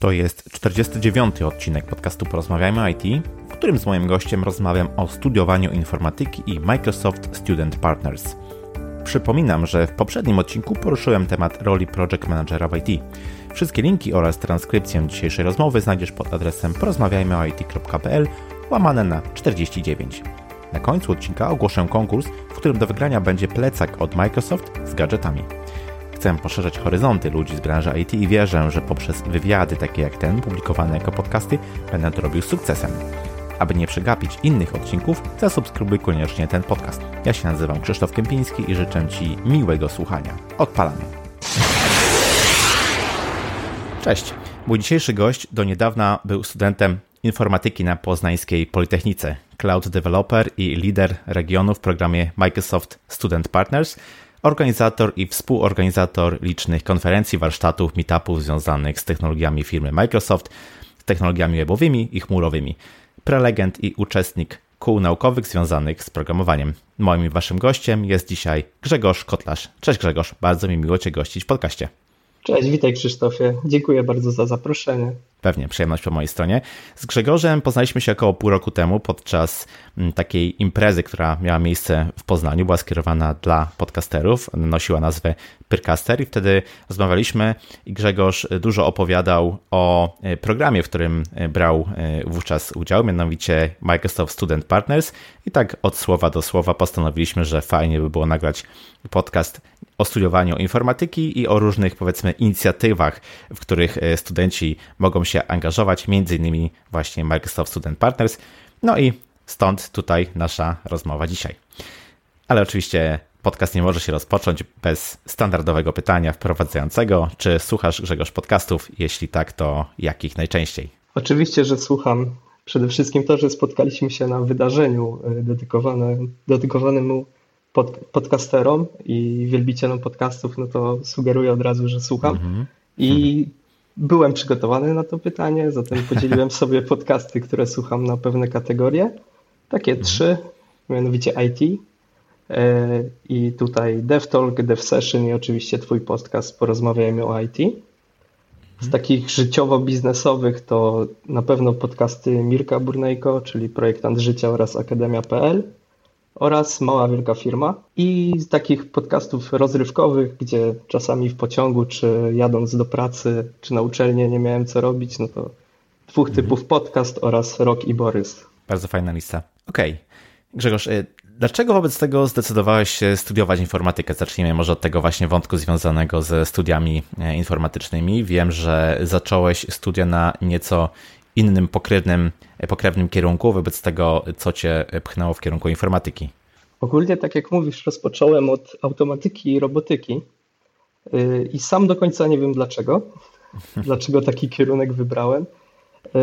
To jest 49. odcinek podcastu Porozmawiajmy IT, w którym z moim gościem rozmawiam o studiowaniu informatyki i Microsoft Student Partners. Przypominam, że w poprzednim odcinku poruszyłem temat roli Project Managera w IT. Wszystkie linki oraz transkrypcję dzisiejszej rozmowy znajdziesz pod adresem porozmawiajmyoit.pl łamane na 49. Na końcu odcinka ogłoszę konkurs, w którym do wygrania będzie plecak od Microsoft z gadżetami. Chcę poszerzać horyzonty ludzi z branży IT i wierzę, że poprzez wywiady takie jak ten, publikowane jako podcasty, będę to robił z sukcesem. Aby nie przegapić innych odcinków, zasubskrybuj koniecznie ten podcast. Ja się nazywam Krzysztof Kępiński i życzę Ci miłego słuchania. Odpalamy. Cześć. Mój dzisiejszy gość do niedawna był studentem informatyki na poznańskiej Politechnice, cloud developer i lider regionu w programie Microsoft Student Partners – organizator i współorganizator licznych konferencji, warsztatów, meetupów związanych z technologiami firmy Microsoft, z technologiami webowymi i chmurowymi, prelegent i uczestnik kół naukowych związanych z programowaniem. Moim i waszym gościem jest dzisiaj Grzegorz Kotlarz. Cześć Grzegorz, bardzo mi miło Cię gościć w podcaście. Cześć, witaj Krzysztofie. Dziękuję bardzo za zaproszenie. Pewnie, przyjemność po mojej stronie. Z Grzegorzem poznaliśmy się około pół roku temu podczas mm, takiej imprezy, która miała miejsce w Poznaniu, była skierowana dla podcasterów, nosiła nazwę Pyrcaster i wtedy rozmawialiśmy i Grzegorz dużo opowiadał o e, programie, w którym e, brał e, wówczas udział, mianowicie Microsoft Student Partners i tak od słowa do słowa postanowiliśmy, że fajnie by było nagrać podcast o studiowaniu informatyki i o różnych, powiedzmy, inicjatywach, w których studenci mogą się angażować, między innymi właśnie Microsoft Student Partners. No i stąd tutaj nasza rozmowa dzisiaj. Ale oczywiście podcast nie może się rozpocząć bez standardowego pytania wprowadzającego. Czy słuchasz Grzegorz podcastów? Jeśli tak, to jakich najczęściej? Oczywiście, że słucham. Przede wszystkim to, że spotkaliśmy się na wydarzeniu y, dedykowanym, dedykowanym pod, podcasterom i wielbicielom podcastów, no to sugeruję od razu, że słucham. Mm -hmm. I byłem przygotowany na to pytanie, zatem podzieliłem sobie podcasty, które słucham na pewne kategorie. Takie mhm. trzy, mianowicie IT. E, I tutaj DevTalk, DevSession i oczywiście Twój podcast Porozmawiajmy o IT. Z mhm. takich życiowo-biznesowych to na pewno podcasty Mirka Burnejko, czyli Projektant Życia oraz Akademia.pl oraz Mała Wielka Firma. I z takich podcastów rozrywkowych, gdzie czasami w pociągu, czy jadąc do pracy, czy na uczelnię nie miałem co robić, no to dwóch mhm. typów podcast oraz Rok i Borys. Bardzo fajna lista. Okej. Okay. Grzegorz, y, dlaczego wobec tego zdecydowałeś się studiować informatykę? Zacznijmy może od tego właśnie wątku związanego ze studiami e, informatycznymi. Wiem, że zacząłeś studia na nieco innym pokrewnym, pokrewnym kierunku wobec tego, co cię pchnęło w kierunku informatyki? Ogólnie, tak jak mówisz, rozpocząłem od automatyki i robotyki y, i sam do końca nie wiem dlaczego, dlaczego taki kierunek wybrałem. Y,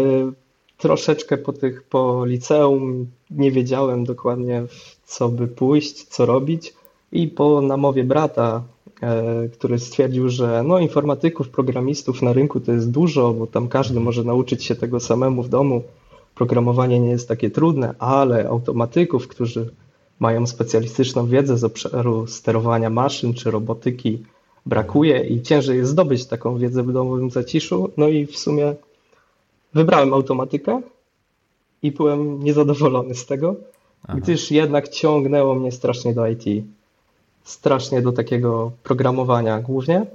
troszeczkę po tych, po liceum nie wiedziałem dokładnie w co by pójść, co robić i po namowie brata E, który stwierdził, że no, informatyków, programistów na rynku to jest dużo, bo tam każdy może nauczyć się tego samemu w domu. Programowanie nie jest takie trudne, ale automatyków, którzy mają specjalistyczną wiedzę z obszaru sterowania maszyn czy robotyki, brakuje i ciężej jest zdobyć taką wiedzę w domowym zaciszu. No i w sumie wybrałem automatykę i byłem niezadowolony z tego, Aha. gdyż jednak ciągnęło mnie strasznie do IT strasznie do takiego programowania głównie.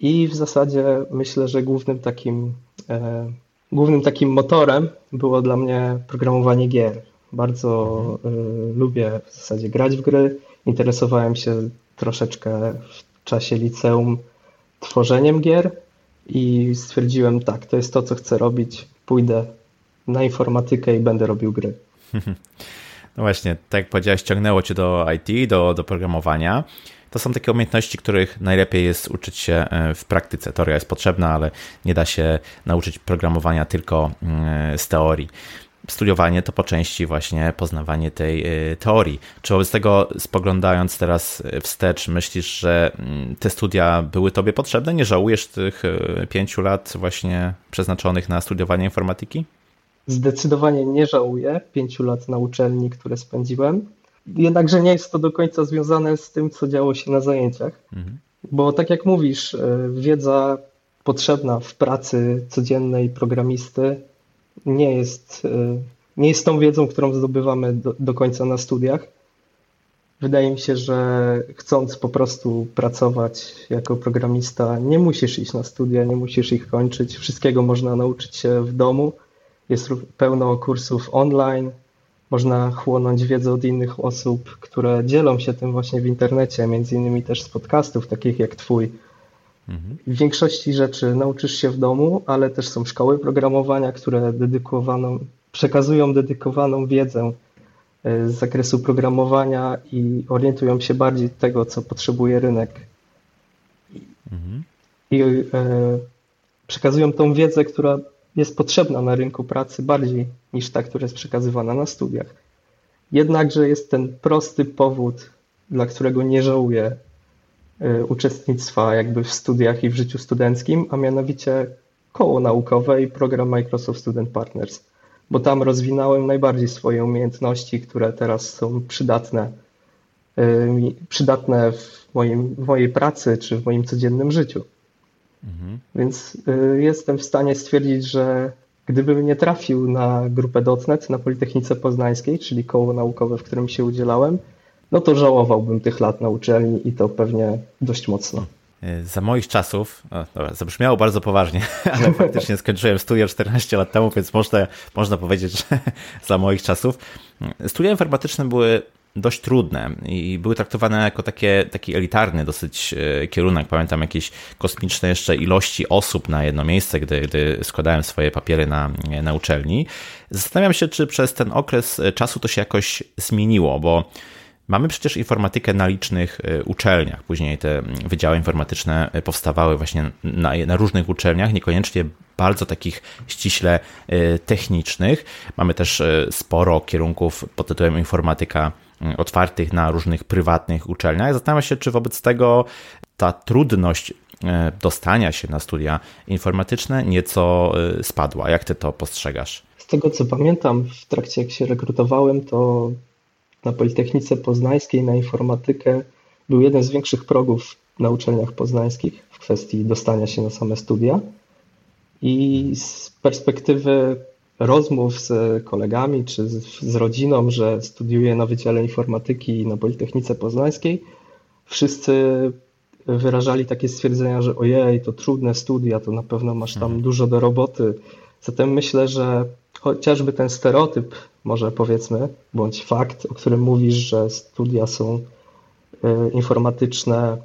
I w zasadzie myślę, że głównym takim, e, głównym takim motorem było dla mnie programowanie gier. Bardzo e, lubię w zasadzie grać w gry. Interesowałem się troszeczkę w czasie liceum tworzeniem gier i stwierdziłem, tak, to jest to, co chcę robić. Pójdę na informatykę i będę robił gry. No właśnie, tak jak powiedziałeś, ciągnęło cię do IT, do, do programowania. To są takie umiejętności, których najlepiej jest uczyć się e, w praktyce. Teoria jest potrzebna, ale nie da się nauczyć programowania tylko mm, z teorii. Studiowanie to po części właśnie poznawanie tej e, teorii. Czy wobec tego, spoglądając teraz wstecz, myślisz, że mm, te studia były tobie potrzebne? Nie żałujesz tych e, pięciu lat właśnie przeznaczonych na studiowanie informatyki? Zdecydowanie nie żałuję pięciu lat na uczelni, które spędziłem. Jednakże nie jest to do końca związane z tym, co działo się na zajęciach. Mhm. Bo tak jak mówisz, e, wiedza potrzebna w pracy codziennej programisty, nie jest, nie jest tą wiedzą, którą zdobywamy do, do końca na studiach. Wydaje mi się, że chcąc po prostu pracować jako programista, nie musisz iść na studia, nie musisz ich kończyć. Wszystkiego można nauczyć się w domu. Jest pełno kursów online, można chłonąć wiedzę od innych osób, które dzielą się tym właśnie w internecie, między innymi też z podcastów, takich jak Twój. Mhm. W większości rzeczy nauczysz się w domu, ale też są szkoły programowania, które dedykowaną, przekazują dedykowaną wiedzę e, z zakresu programowania i orientują się bardziej tego, co potrzebuje rynek. Mhm. I e, przekazują tą wiedzę, która jest potrzebna na rynku pracy bardziej niż ta, która jest przekazywana na studiach. Jednakże jest ten prosty powód, dla którego nie żałuję y, uczestnictwa jakby w studiach i w życiu studenckim, a mianowicie koło naukowe i program Microsoft Student Partners, bo tam rozwinąłem najbardziej swoje umiejętności, które teraz są przydatne, y, przydatne w, moim, w mojej pracy czy w moim codziennym życiu. Mhm. Więc y, jestem w stanie stwierdzić, że gdybym nie trafił na grupę .NET na Politechnice Poznańskiej, czyli koło naukowe, w którym się udzielałem, no to żałowałbym tych lat na uczelni i to pewnie dość mocno. Y, za moich czasów, o, dobra, zabrzmiało bardzo poważnie, ale faktycznie skończyłem studia 14 lat temu, więc można, można powiedzieć, że za moich czasów. Studia informatyczne były dość trudne i były traktowane jako takie, taki elitarny dosyć e, kierunek. Pamiętam jakieś kosmiczne jeszcze ilości osób na jedno miejsce, gdy, gdy składałem swoje papiery na, na uczelni. Zastanawiam się, czy przez ten okres czasu to się jakoś zmieniło, bo Mamy przecież informatykę na licznych e, uczelniach. Później te wydziały informatyczne powstawały właśnie na, na, różnych uczelniach, niekoniecznie bardzo takich ściśle e, technicznych. Mamy też sporo kierunków pod tytułem informatyka otwartych na różnych prywatnych uczelniach. Zastanawiam się, czy wobec tego ta trudność e, dostania się na studia informatyczne nieco e, spadła. Jak ty to postrzegasz? Z tego co pamiętam, w trakcie jak się rekrutowałem, to na Politechnice Poznańskiej na informatykę był jeden z większych progów na uczelniach poznańskich w kwestii dostania się na same studia. I z perspektywy rozmów z kolegami czy z, z rodziną, że studiuję na Wydziale Informatyki na Politechnice Poznańskiej, wszyscy wyrażali takie stwierdzenia, że ojej, to trudne studia, to na pewno masz tam mhm. dużo do roboty. Zatem myślę, że chociażby ten stereotyp, może powiedzmy, bądź fakt, o którym mówisz, że studia są e, informatyczne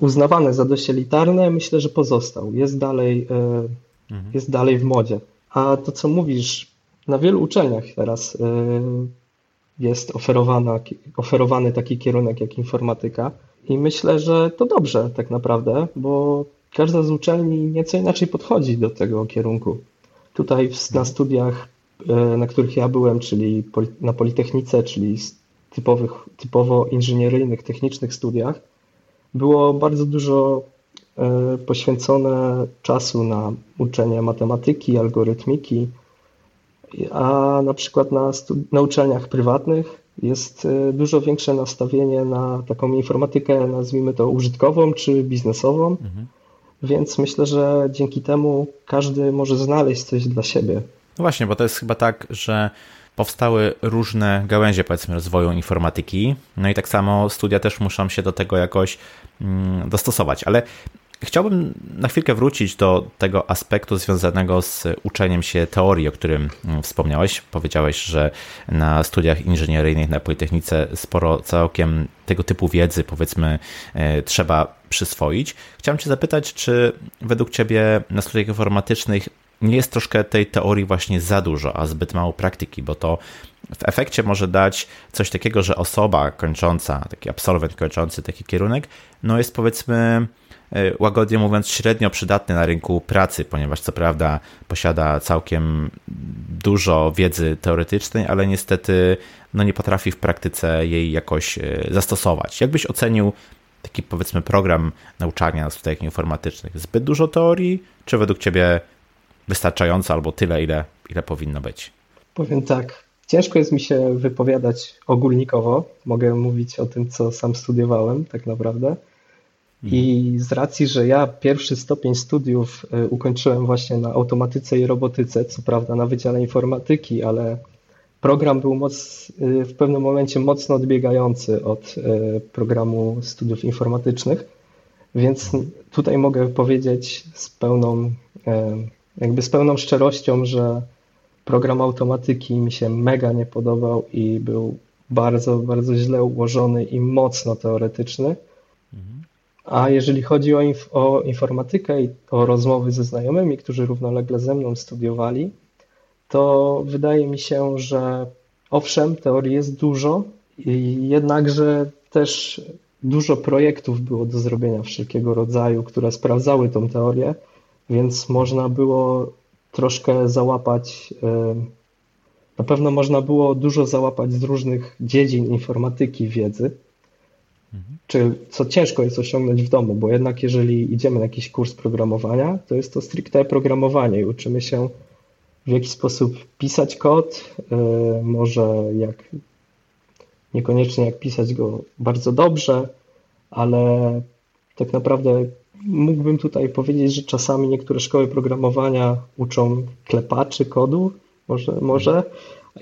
uznawane za dość elitarne, myślę, że pozostał. Jest dalej, e, mhm. jest dalej w modzie. A to, co mówisz, na wielu uczelniach teraz y, jest oferowana, oferowany taki kierunek jak informatyka. I myślę, że to dobrze tak naprawdę, bo każda z uczelni nieco inaczej podchodzi do tego kierunku. Tutaj na studiach, y, na których ja byłem, czyli na Politechnice, czyli typowych, typowo inżynieryjnych, technicznych studiach, było bardzo dużo poświęcone czasu na uczenie matematyki, algorytmiki, a na przykład na, na uczelniach prywatnych jest e, dużo większe nastawienie na taką informatykę, nazwijmy to użytkową czy biznesową. Mhm. Więc myślę, że dzięki temu każdy może znaleźć coś dla siebie. No właśnie, bo to jest chyba tak, że powstały różne gałęzie, powiedzmy, rozwoju informatyki. No i tak samo studia też muszą się do tego jakoś mm, dostosować. Ale Chciałbym na chwilkę wrócić do tego aspektu związanego z uczeniem się teorii, o którym mm, wspomniałeś. Powiedziałeś, że na studiach inżynieryjnych na Politechnice sporo całkiem tego typu wiedzy, powiedzmy, e, trzeba przyswoić. Chciałem Cię zapytać, czy według Ciebie na studiach informatycznych nie jest troszkę tej teorii właśnie za dużo, a zbyt mało praktyki, bo to w efekcie może dać coś takiego, że osoba kończąca, taki absolwent kończący taki kierunek, no jest powiedzmy łagodnie mówiąc, średnio przydatny na rynku pracy, ponieważ co prawda posiada całkiem dużo wiedzy teoretycznej, ale niestety no nie potrafi w praktyce jej jakoś e, zastosować. Jakbyś ocenił taki powiedzmy program nauczania na studiach informatycznych? Zbyt dużo teorii, czy według Ciebie wystarczająco albo tyle, ile, ile powinno być? Powiem tak. Ciężko jest mi się wypowiadać ogólnikowo. Mogę mówić o tym, co sam studiowałem, tak naprawdę. I z racji, że ja pierwszy stopień studiów e, ukończyłem właśnie na automatyce i robotyce, co prawda na Wydziale Informatyki, ale program był moc, e, w pewnym momencie mocno odbiegający od e, programu studiów informatycznych, więc tutaj mogę powiedzieć z pełną, jakby z pełną szczerością, że program automatyki mi się mega nie podobał i był bardzo, bardzo źle ułożony i mocno teoretyczny. A jeżeli chodzi o, inf o informatykę i o rozmowy ze znajomymi, którzy równolegle ze mną studiowali, to wydaje mi się, że owszem, teorii jest dużo, jednakże też dużo projektów było do zrobienia wszelkiego rodzaju, które sprawdzały tą teorię, więc można było troszkę załapać, na pewno można było dużo załapać z różnych dziedzin informatyki wiedzy, czy co ciężko jest osiągnąć w domu, bo jednak jeżeli idziemy na jakiś kurs programowania, to jest to stricte programowanie i uczymy się w jaki sposób pisać kod, e, może jak niekoniecznie jak pisać go bardzo dobrze, ale tak naprawdę mógłbym tutaj powiedzieć, że czasami niektóre szkoły programowania uczą klepaczy kodu, może, może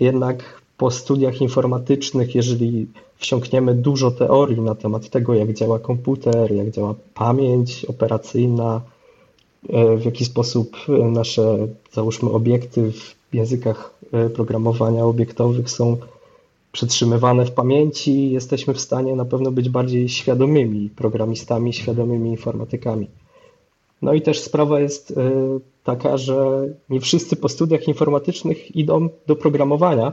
jednak po studiach informatycznych, jeżeli wsiąkniemy dużo teorii na temat tego, jak działa komputer, jak działa pamięć operacyjna, e, w jaki sposób nasze, załóżmy, obiekty w językach e, programowania obiektowych są przetrzymywane w pamięci, jesteśmy w stanie na pewno być bardziej świadomymi programistami, świadomymi informatykami. No i też sprawa jest e, taka, że nie wszyscy po studiach informatycznych idą do programowania,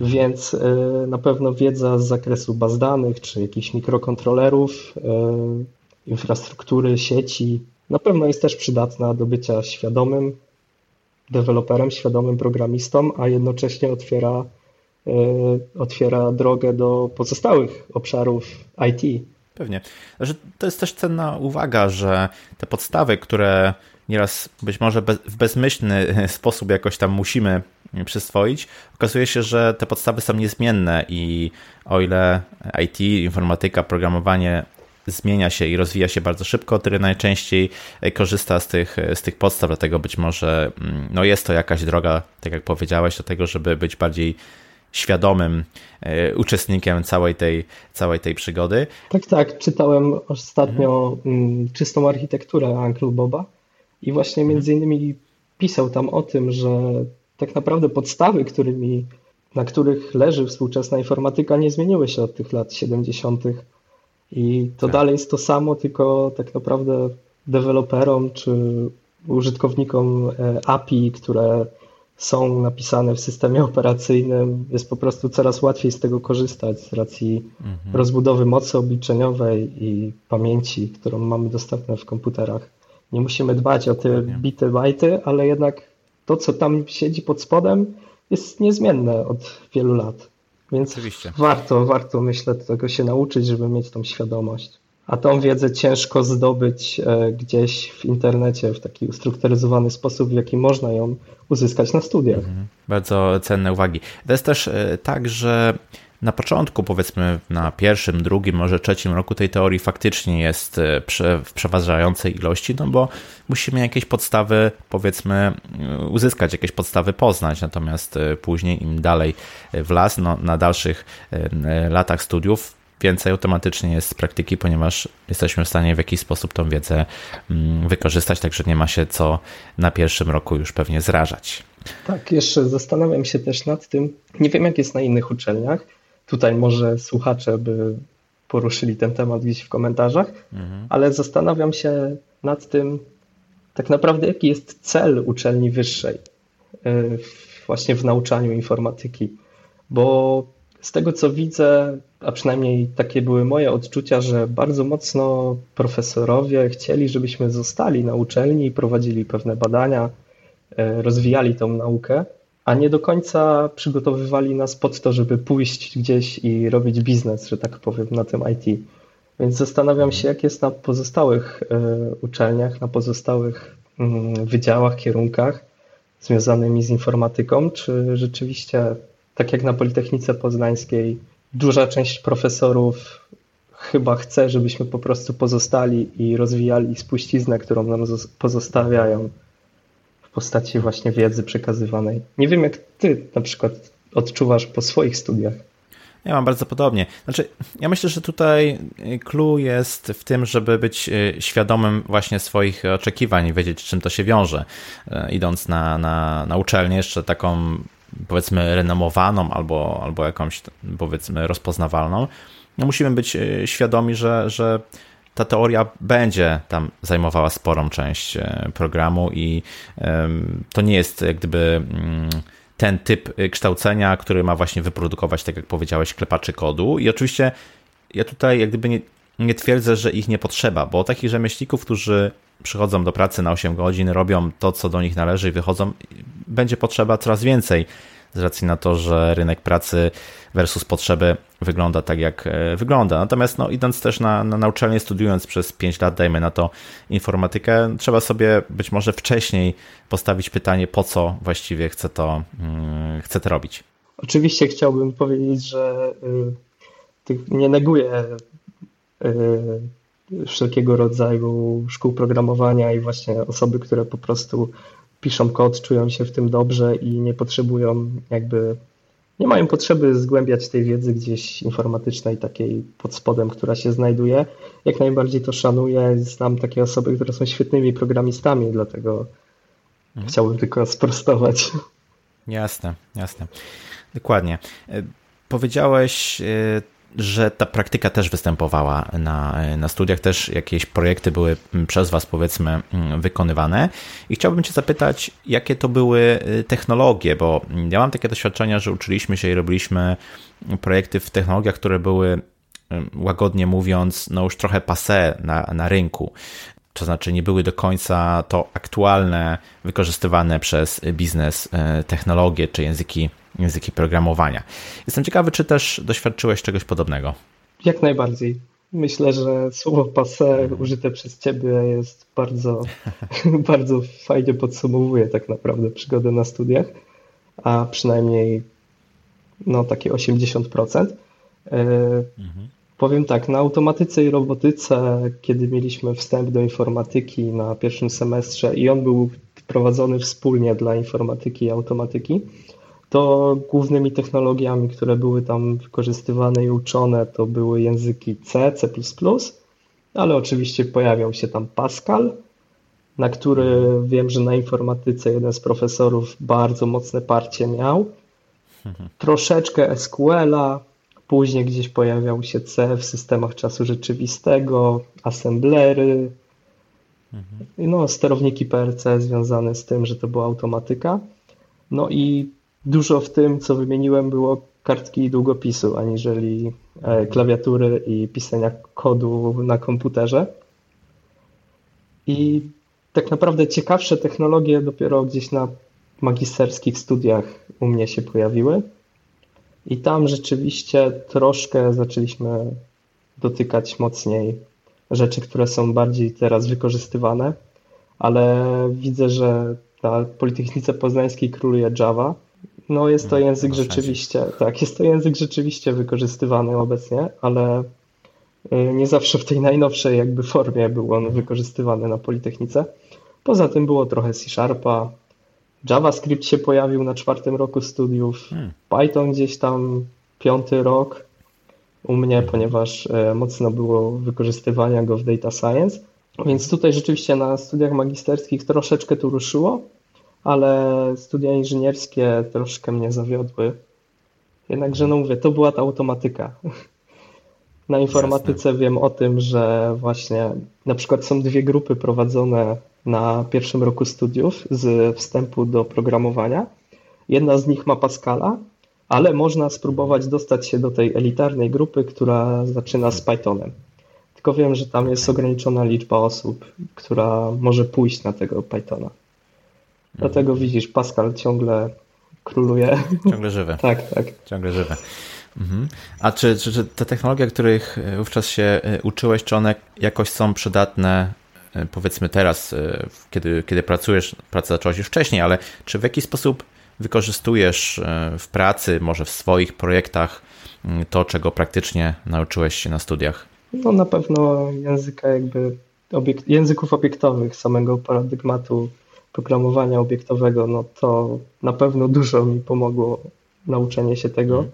więc e, na pewno wiedza z zakresu baz danych, czy jakichś mikrokontrolerów, e, infrastruktury, sieci, na pewno jest też przydatna do bycia świadomym deweloperem, świadomym programistą, a jednocześnie otwiera, e, otwiera drogę do pozostałych obszarów IT. Pewnie. To jest też cenna uwaga, że te podstawy, które nieraz być może w bezmyślny sposób jakoś tam musimy przyswoić, okazuje się, że te podstawy są niezmienne i o ile IT, informatyka, programowanie zmienia się i rozwija się bardzo szybko, tyle najczęściej korzysta z tych, z tych podstaw, dlatego być może mm, no jest to jakaś droga, tak jak powiedziałeś, do tego, żeby być bardziej świadomym e, uczestnikiem całej tej, całej tej przygody. Tak, tak. Czytałem ostatnio mhm. czystą architekturę Uncle Boba i właśnie między innymi pisał tam o tym, że tak naprawdę podstawy, którymi, na których leży współczesna informatyka, nie zmieniły się od tych lat 70. I to tak. dalej jest to samo, tylko tak naprawdę deweloperom czy użytkownikom e, API, które są napisane w systemie operacyjnym, jest po prostu coraz łatwiej z tego korzystać z racji mhm. rozbudowy mocy obliczeniowej i pamięci, którą mamy dostępne w komputerach. Nie musimy dbać o te bity, bajty, ale jednak to, co tam siedzi pod spodem, jest niezmienne od wielu lat. Więc Oczywiście. warto, warto, myślę, tego się nauczyć, żeby mieć tą świadomość. A tą wiedzę ciężko zdobyć e, gdzieś w internecie w taki ustrukturyzowany sposób, w jaki można ją uzyskać na studiach. Mhm. Bardzo cenne uwagi. To jest też e, tak, że na początku, powiedzmy na pierwszym, drugim, może trzecim roku tej teorii faktycznie jest e, w przeważającej ilości, no bo musimy jakieś podstawy, powiedzmy, e, uzyskać, jakieś podstawy poznać, natomiast e, później im dalej w las, no, na dalszych latach studiów więcej automatycznie jest z praktyki, ponieważ jesteśmy w stanie w jakiś sposób tą wiedzę mm, wykorzystać, także nie ma się co na pierwszym roku już pewnie zrażać. Tak, jeszcze zastanawiam się też nad tym, nie wiem jak jest na innych uczelniach, Tutaj może słuchacze by poruszyli ten temat gdzieś w komentarzach, mhm. ale zastanawiam się nad tym, tak naprawdę, jaki jest cel uczelni wyższej y, właśnie w nauczaniu informatyki. Bo z tego co widzę, a przynajmniej takie były moje odczucia, że bardzo mocno profesorowie chcieli, żebyśmy zostali na uczelni i prowadzili pewne badania, y, rozwijali tą naukę a nie do końca przygotowywali nas pod to, żeby pójść gdzieś i robić biznes, że tak powiem, na tym IT. Więc zastanawiam się, jak jest na pozostałych e, uczelniach, na pozostałych mm, wydziałach, kierunkach związanymi z informatyką, czy rzeczywiście, tak jak na Politechnice Poznańskiej, duża część profesorów chyba chce, żebyśmy po prostu pozostali i rozwijali spuściznę, którą nam pozostawiają postaci właśnie wiedzy przekazywanej. Nie wiem, jak ty na przykład odczuwasz po swoich studiach. Ja mam bardzo podobnie. Znaczy, ja myślę, że tutaj clue jest w tym, żeby być e, świadomym właśnie swoich oczekiwań i wiedzieć, czym to się wiąże. E, idąc na, na, na uczelnię, jeszcze taką powiedzmy renomowaną albo, albo jakąś powiedzmy rozpoznawalną, no musimy być e, świadomi, że, że ta teoria będzie tam zajmowała sporą część programu i to nie jest jak gdyby mm, ten typ kształcenia, który ma właśnie wyprodukować, tak jak powiedziałeś, klepaczy kodu. I oczywiście ja tutaj jak gdyby nie, nie twierdzę, że ich nie potrzeba, bo takich rzemieślników, którzy przychodzą do pracy na 8 godzin, robią to, co do nich należy i wychodzą, będzie potrzeba coraz więcej z racji na to, że rynek pracy versus potrzeby wygląda tak, jak e, wygląda. Natomiast no, idąc też na, na, uczelnię, studiując przez 5 lat, dajmy na to informatykę, trzeba sobie być może wcześniej postawić pytanie, po co właściwie chcę to, hmm, chcę to robić. Oczywiście chciałbym powiedzieć, że y, nie neguję y, wszelkiego rodzaju szkół programowania i właśnie osoby, które po prostu piszą kod, czują się w tym dobrze i nie potrzebują jakby, nie mają potrzeby zgłębiać tej wiedzy gdzieś informatycznej, takiej pod spodem, która się znajduje. Jak najbardziej to szanuję. Znam takie osoby, które są świetnymi programistami, dlatego mhm. chciałbym tylko sprostować. Jasne, jasne. Dokładnie. E, powiedziałeś e, że ta praktyka też występowała na, na studiach, też jakieś projekty były przez Was, powiedzmy, wykonywane. I chciałbym Cię zapytać, jakie to były y, technologie, bo ja mam takie doświadczenia, że uczyliśmy się i robiliśmy projekty w technologiach, które były y, łagodnie mówiąc, no już trochę passe na, na rynku. To znaczy, nie były do końca to aktualne, wykorzystywane przez biznes y, technologie czy języki języki programowania. Jestem ciekawy, czy też doświadczyłeś czegoś podobnego. Jak najbardziej. Myślę, że słowo passe użyte przez ciebie jest bardzo, bardzo fajnie podsumowuje tak naprawdę przygodę na studiach, a przynajmniej no takie 80%. E, mhm. Powiem tak, na automatyce i robotyce, kiedy mieliśmy wstęp do informatyki na pierwszym semestrze i on był prowadzony wspólnie dla informatyki i automatyki, to głównymi technologiami, które były tam wykorzystywane i uczone, to były języki C, C, ale oczywiście pojawiał się tam Pascal, na który wiem, że na informatyce jeden z profesorów bardzo mocne parcie miał. Troszeczkę SQL-a, później gdzieś pojawiał się C w systemach czasu rzeczywistego, assemblery, no, sterowniki PRC związane z tym, że to była automatyka. No i dużo w tym, co wymieniłem, było kartki i długopisu, aniżeli e, klawiatury i pisania kodu na komputerze. I tak naprawdę ciekawsze technologie dopiero gdzieś na magisterskich studiach u mnie się pojawiły. I tam rzeczywiście troszkę zaczęliśmy dotykać mocniej rzeczy, które są bardziej teraz wykorzystywane, ale widzę, że na Politechnice Poznańskiej króluje Java no jest to mm, język rzeczywiście, tak, jest to język rzeczywiście wykorzystywany obecnie, ale y, nie zawsze w tej najnowszej jakby formie był on wykorzystywany na Politechnice. Poza tym było trochę C-Sharpa, JavaScript się pojawił na czwartym roku studiów, hmm. Python gdzieś tam piąty rok u mnie, ponieważ y, mocno było wykorzystywania go w data science. Więc tutaj rzeczywiście na studiach magisterskich troszeczkę tu ruszyło, ale studia inżynierskie troszkę mnie zawiodły. Jednakże, no mówię, to była ta automatyka. Na informatyce wiem o tym, że właśnie na przykład są dwie grupy prowadzone na pierwszym roku studiów z wstępu do programowania. Jedna z nich ma Pascala, ale można spróbować dostać się do tej elitarnej grupy, która zaczyna z Pythonem. Tylko wiem, że tam jest ograniczona liczba osób, która może pójść na tego Pythona. Dlatego widzisz, Pascal ciągle króluje. Ciągle żywe. tak, tak. Ciągle żywe. Mhm. A czy, czy, czy te technologie, których e, wówczas się e, uczyłeś, czy one jakoś są przydatne e, powiedzmy teraz, kiedy, kiedy pracujesz, pracę zaczęłaś już wcześniej, ale czy w jakiś sposób wykorzystujesz w pracy, może w swoich projektach to, czego praktycznie nauczyłeś się na studiach? No na pewno języka jakby obiekt, języków obiektowych, samego paradygmatu programowania obiektowego, no to na pewno dużo mi pomogło nauczenie się tego mhm.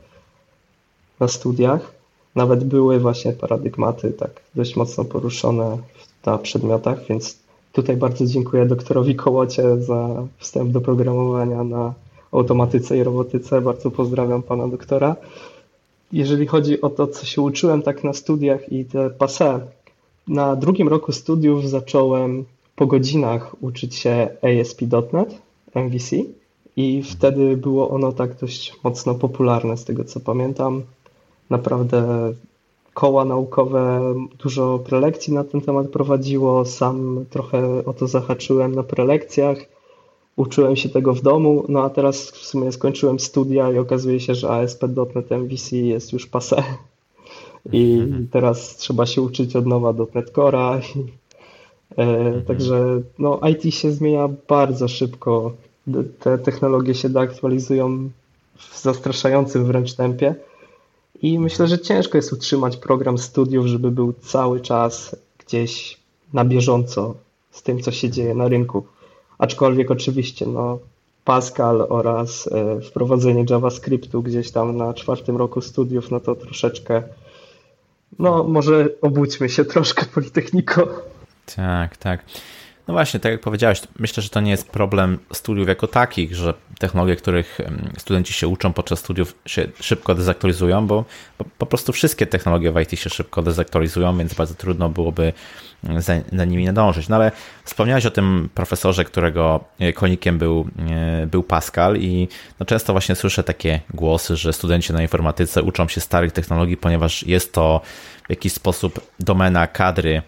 na studiach. Nawet były właśnie paradygmaty tak dość mocno poruszone na przedmiotach, więc tutaj bardzo dziękuję doktorowi Kołocie za wstęp do programowania na automatyce i robotyce. Bardzo pozdrawiam pana doktora. Jeżeli chodzi o to, co się uczyłem tak na studiach i te passe, na drugim roku studiów zacząłem po godzinach uczyć się ASP.NET, MVC i wtedy było ono tak dość mocno popularne z tego co pamiętam. Naprawdę koła naukowe dużo prelekcji na ten temat prowadziło, sam trochę o to zahaczyłem na prelekcjach, uczyłem się tego w domu, no a teraz w sumie skończyłem studia i okazuje się, że ASP.NET MVC jest już passé i mhm. teraz trzeba się uczyć od nowa .NET Core'a. E, mhm. Także no, IT się zmienia bardzo szybko. Te technologie się aktualizują w zastraszającym wręcz tempie. I myślę, że ciężko jest utrzymać program studiów, żeby był cały czas gdzieś na bieżąco z tym, co się dzieje na rynku. Aczkolwiek oczywiście no, Pascal oraz e, wprowadzenie JavaScriptu gdzieś tam na czwartym roku studiów, no to troszeczkę no może obudźmy się troszkę Politechniko. Tak, tak. No właśnie, tak jak powiedziałeś, myślę, że to nie jest problem studiów jako takich, że technologie, których studenci się uczą podczas studiów się szybko dezaktualizują, bo, po prostu wszystkie technologie w IT się szybko dezaktualizują, więc bardzo trudno byłoby za, nimi nadążyć. No ale wspomniałeś o tym profesorze, którego e, konikiem był, e, był Pascal i no często właśnie słyszę takie głosy, że studenci na informatyce uczą się starych technologii, ponieważ jest to w jakiś sposób domena kadry,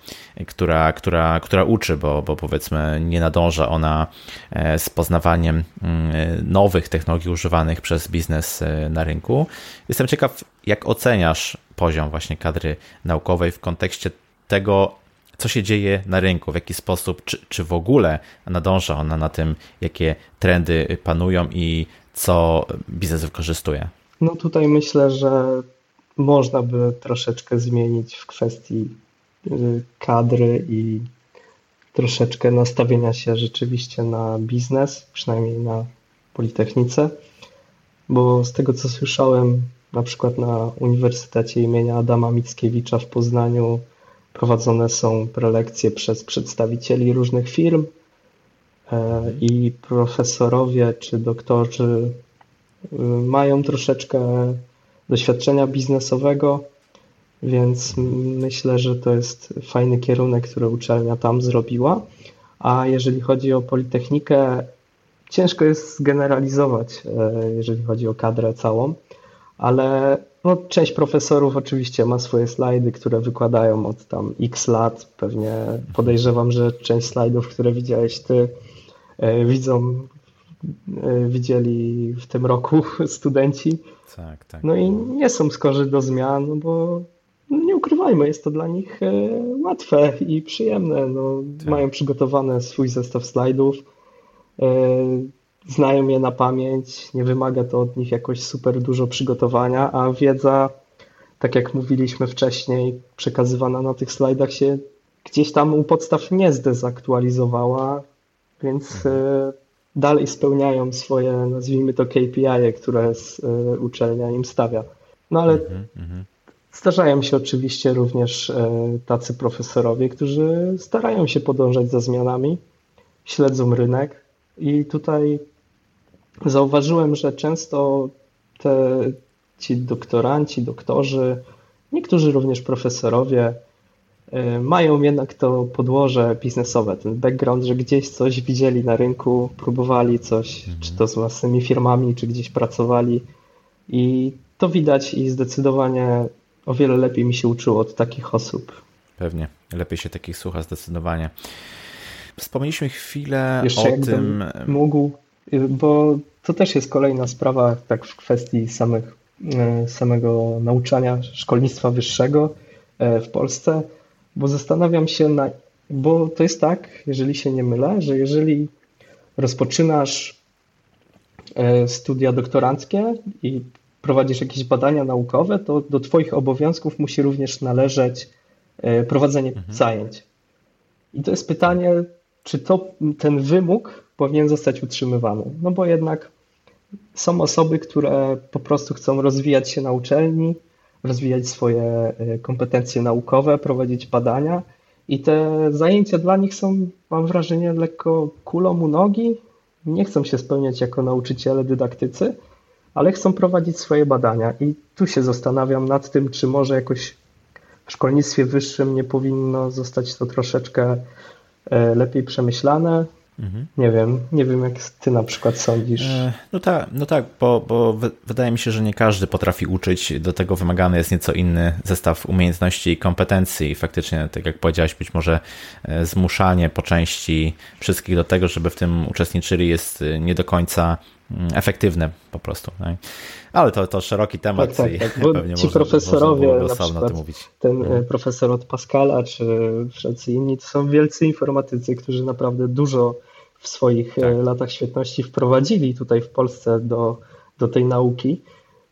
która, która, która uczy, bo, bo powiedzmy nie nadąża ona e, z poznawaniem mm, nowych technologii używanych przez biznes na rynku. Jestem ciekaw, jak oceniasz poziom właśnie kadry naukowej w kontekście tego, co się dzieje na rynku, w jaki sposób, czy, czy w ogóle nadąża ona na tym, jakie trendy panują i co biznes wykorzystuje? No tutaj myślę, że można by troszeczkę zmienić w kwestii y, kadry i troszeczkę nastawienia się rzeczywiście na biznes, przynajmniej na Politechnice, bo z tego co słyszałem, na przykład na Uniwersytecie imienia Adama Mickiewicza w Poznaniu Prowadzone są prelekcje przez przedstawicieli różnych firm e, i profesorowie czy doktorzy y, mają troszeczkę doświadczenia biznesowego, więc myślę, że to jest fajny kierunek, który uczelnia tam zrobiła. A jeżeli chodzi o Politechnikę, ciężko jest zgeneralizować, e, jeżeli chodzi o kadrę całą, ale no, część profesorów oczywiście ma swoje slajdy, które wykładają od tam x lat. Pewnie podejrzewam, że część slajdów, które widziałeś ty, e, widzą, widzieli w tym roku studenci. Tak, tak. No i nie są skorzy do zmian, no bo no nie ukrywajmy, jest to dla nich e, łatwe i przyjemne. No, tak. Mają przygotowany swój zestaw slajdów znają je na pamięć, nie wymaga to od nich jakoś super dużo przygotowania, a wiedza, tak jak mówiliśmy wcześniej, przekazywana na tych slajdach się gdzieś tam u podstaw nie zdezaktualizowała, więc mhm. Dalej spełniają swoje, nazwijmy to KPI, które e, uczelnia im stawia. No ale mhm, mhm. zdarzają się oczywiście również e, tacy profesorowie, którzy starają się podążać za zmianami, śledzą rynek i tutaj zauważyłem, że często te, ci doktoranci, doktorzy, niektórzy również profesorowie y, mają jednak to podłoże biznesowe, ten background, że gdzieś coś widzieli na rynku, próbowali coś, mhm. czy to z własnymi firmami, czy gdzieś pracowali i to widać i zdecydowanie o wiele lepiej mi się uczyło od takich osób. Pewnie, lepiej się takich słucha zdecydowanie. Wspomnieliśmy chwilę Jeszcze o tym. Mógł bo to też jest kolejna sprawa tak w kwestii samych, e, samego nauczania szkolnictwa wyższego e, w Polsce, bo zastanawiam się, na, bo to jest tak, jeżeli się nie mylę, że jeżeli rozpoczynasz e, studia doktoranckie i prowadzisz jakieś badania naukowe, to do Twoich obowiązków musi również należeć e, prowadzenie mhm. zajęć. I to jest pytanie, czy to, ten wymóg powinien zostać utrzymywany. No bo jednak są osoby, które po prostu chcą rozwijać się na uczelni, rozwijać swoje e, kompetencje naukowe, prowadzić badania i te zajęcia dla nich są, mam wrażenie, lekko kulą u nogi. Nie chcą się spełniać jako nauczyciele, dydaktycy, ale chcą prowadzić swoje badania. I tu się zastanawiam nad tym, czy może jakoś w szkolnictwie wyższym nie powinno zostać to troszeczkę e, lepiej przemyślane, Mhm. Nie wiem, nie wiem jak ty na przykład sądzisz. E, no tak, no tak bo, bo wydaje mi się, że nie każdy potrafi uczyć, do tego wymagany jest nieco inny zestaw umiejętności i kompetencji. Faktycznie, tak jak powiedziałeś, być może e, zmuszanie po części wszystkich do tego, żeby w tym uczestniczyli jest e, nie do końca efektywne po prostu. Tak? Ale to, to szeroki temat tak, tak, tak. Pewnie ci można, profesorowie, można na przykład ten mhm. profesor od Pascala, czy wszelcy inni, to są wielcy informatycy, którzy naprawdę dużo w swoich e, tak. latach świetności wprowadzili tutaj w Polsce do, do tej nauki.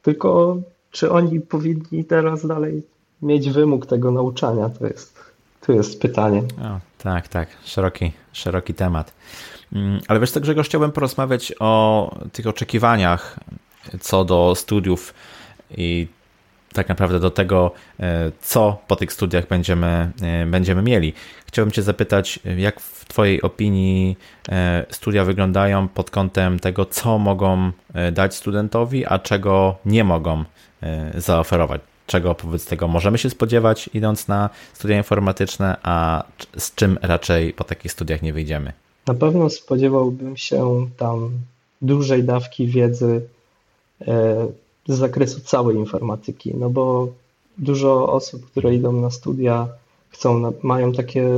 Tylko czy oni powinni teraz dalej mieć wymóg tego nauczania? To jest, to jest pytanie. O, tak, tak. Szeroki, szeroki temat. Mm, ale wiesz co, Grzegorz, chciałbym porozmawiać o tych oczekiwaniach co do studiów i tak naprawdę do tego, e, co po tych studiach będziemy, e, będziemy mieli. Chciałbym Cię zapytać, jak w Twojej opinii e, studia wyglądają pod kątem tego, co mogą dać studentowi, a czego nie mogą zaoferować? Czego wobec tego możemy się spodziewać, idąc na studia informatyczne, a z czym raczej po takich studiach nie wyjdziemy? Na pewno spodziewałbym się tam dużej dawki wiedzy z zakresu całej informatyki, no bo dużo osób, które idą na studia, chcą, mają takie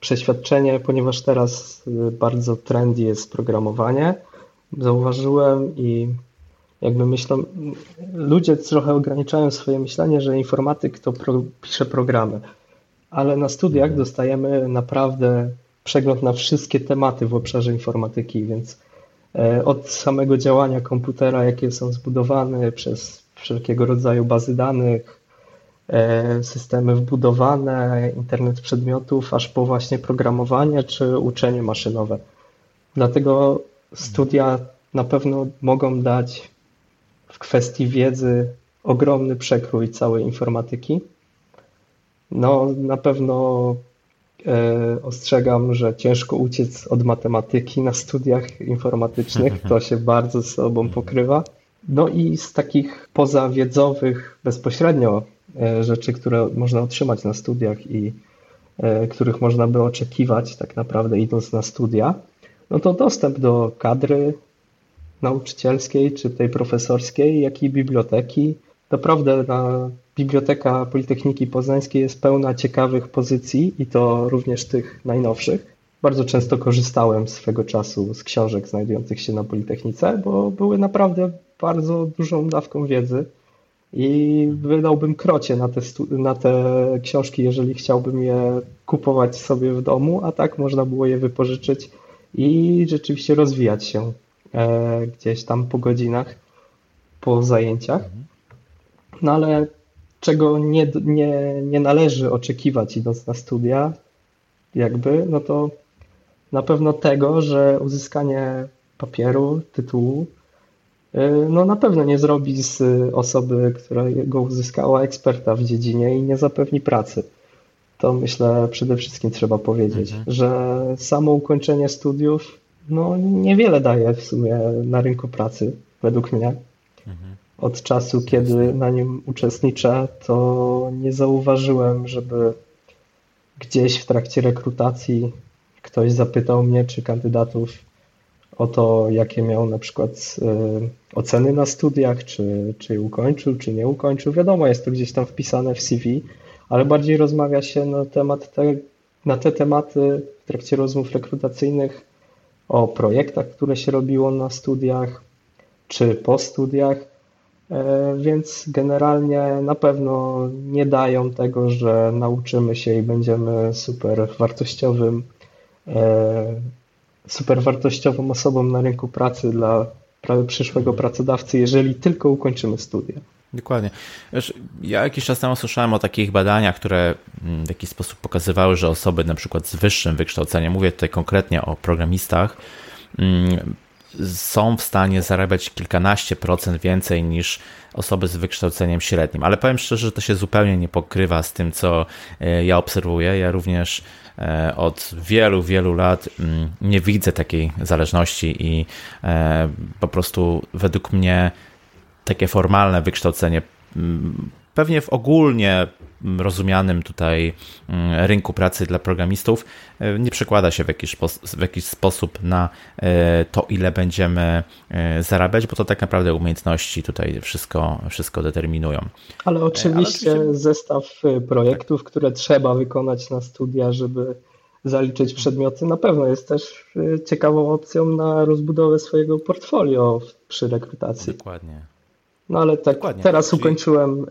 przeświadczenie, ponieważ teraz y, bardzo trendy jest programowanie. Zauważyłem i jakby myślą, ludzie trochę ograniczają swoje myślenie, że informatyk to pro, pisze programy, ale na studiach mhm. dostajemy naprawdę przegląd na wszystkie tematy w obszarze informatyki, więc E, od samego działania komputera, jakie są zbudowane przez wszelkiego rodzaju bazy danych, e, systemy wbudowane, internet przedmiotów, aż po właśnie programowanie czy uczenie maszynowe. Dlatego studia na pewno mogą dać w kwestii wiedzy ogromny przekrój całej informatyki. No, na pewno ostrzegam, że ciężko uciec od matematyki na studiach informatycznych. To się bardzo z sobą pokrywa. No i z takich pozawiedzowych, bezpośrednio e, rzeczy, które można otrzymać na studiach i e, których można by oczekiwać tak naprawdę idąc na studia, no to dostęp do kadry nauczycielskiej czy tej profesorskiej, jak i biblioteki. Naprawdę na Biblioteka Politechniki Poznańskiej jest pełna ciekawych pozycji i to również tych najnowszych. Bardzo często korzystałem swego czasu z książek znajdujących się na Politechnice, bo były naprawdę bardzo dużą dawką wiedzy i wydałbym krocie na te, na te książki, jeżeli chciałbym je kupować sobie w domu, a tak można było je wypożyczyć i rzeczywiście rozwijać się e, gdzieś tam po godzinach, po zajęciach. No ale czego nie, nie, nie należy oczekiwać idąc na studia, jakby, no to na pewno tego, że uzyskanie papieru, tytułu, y, no na pewno nie zrobi z osoby, która go uzyskała, eksperta w dziedzinie i nie zapewni pracy. To myślę przede wszystkim trzeba powiedzieć, mhm. że samo ukończenie studiów no niewiele daje w sumie na rynku pracy, według mnie. Mhm od czasu, kiedy na nim uczestniczę, to nie zauważyłem, żeby gdzieś w trakcie rekrutacji ktoś zapytał mnie, czy kandydatów o to, jakie miał na przykład y, oceny na studiach, czy, czy ukończył, czy nie ukończył. Wiadomo, jest to gdzieś tam wpisane w CV, ale bardziej rozmawia się na, temat te, na te tematy w trakcie rozmów rekrutacyjnych o projektach, które się robiło na studiach, czy po studiach, więc generalnie na pewno nie dają tego, że nauczymy się i będziemy super wartościowym, e, super wartościową osobą na rynku pracy dla przyszłego pracodawcy, jeżeli tylko ukończymy studia. Dokładnie. Wiesz, ja jakiś czas temu słyszałem o takich badaniach, które mm, w jakiś sposób pokazywały, że osoby na przykład z wyższym wykształceniem, mówię tutaj konkretnie o programistach, mm, są w stanie zarabiać kilkanaście procent więcej niż osoby z wykształceniem średnim. Ale powiem szczerze, że to się zupełnie nie pokrywa z tym, co e, ja obserwuję. Ja również e, od wielu, wielu lat mm, nie widzę takiej zależności i e, po prostu według mnie takie formalne wykształcenie mm, pewnie w ogólnie rozumianym tutaj rynku pracy dla programistów e, nie przekłada się w jakiś, w jakiś sposób na e, to, ile będziemy e, zarabiać, bo to tak naprawdę umiejętności tutaj wszystko, wszystko determinują. Ale oczywiście, Ale oczywiście... zestaw projektów, które trzeba wykonać na studia, żeby zaliczyć przedmioty, na pewno jest też ciekawą opcją na rozbudowę swojego portfolio przy rekrutacji. Dokładnie. No ale tak, Dokładnie. teraz Czyli... ukończyłem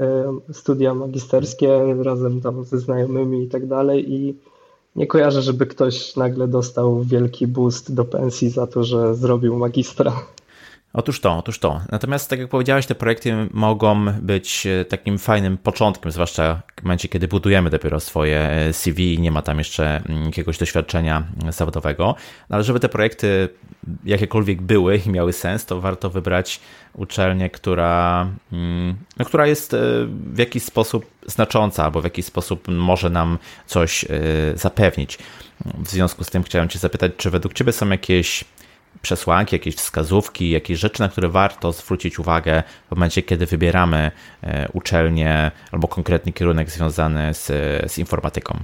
e, studia magisterskie razem tam ze znajomymi i tak dalej i nie kojarzę, żeby ktoś nagle dostał wielki boost do pensji za to, że zrobił magistra. Otóż to, otóż to. Natomiast, tak jak powiedziałeś, te projekty mogą być e, takim fajnym początkiem, zwłaszcza w momencie, kiedy budujemy dopiero swoje e, CV i nie ma tam jeszcze mm, jakiegoś doświadczenia zawodowego. No, ale żeby te projekty jakiekolwiek były i miały sens, to warto wybrać uczelnię, która, mm, no, która jest e, w jakiś sposób znacząca albo w jakiś sposób może nam coś zapewnić. W związku z tym chciałem Cię zapytać, czy według Ciebie są jakieś przesłanki, jakieś wskazówki, jakieś rzeczy, na które warto zwrócić uwagę w momencie, kiedy wybieramy e, uczelnię albo konkretny kierunek związany z, z informatyką?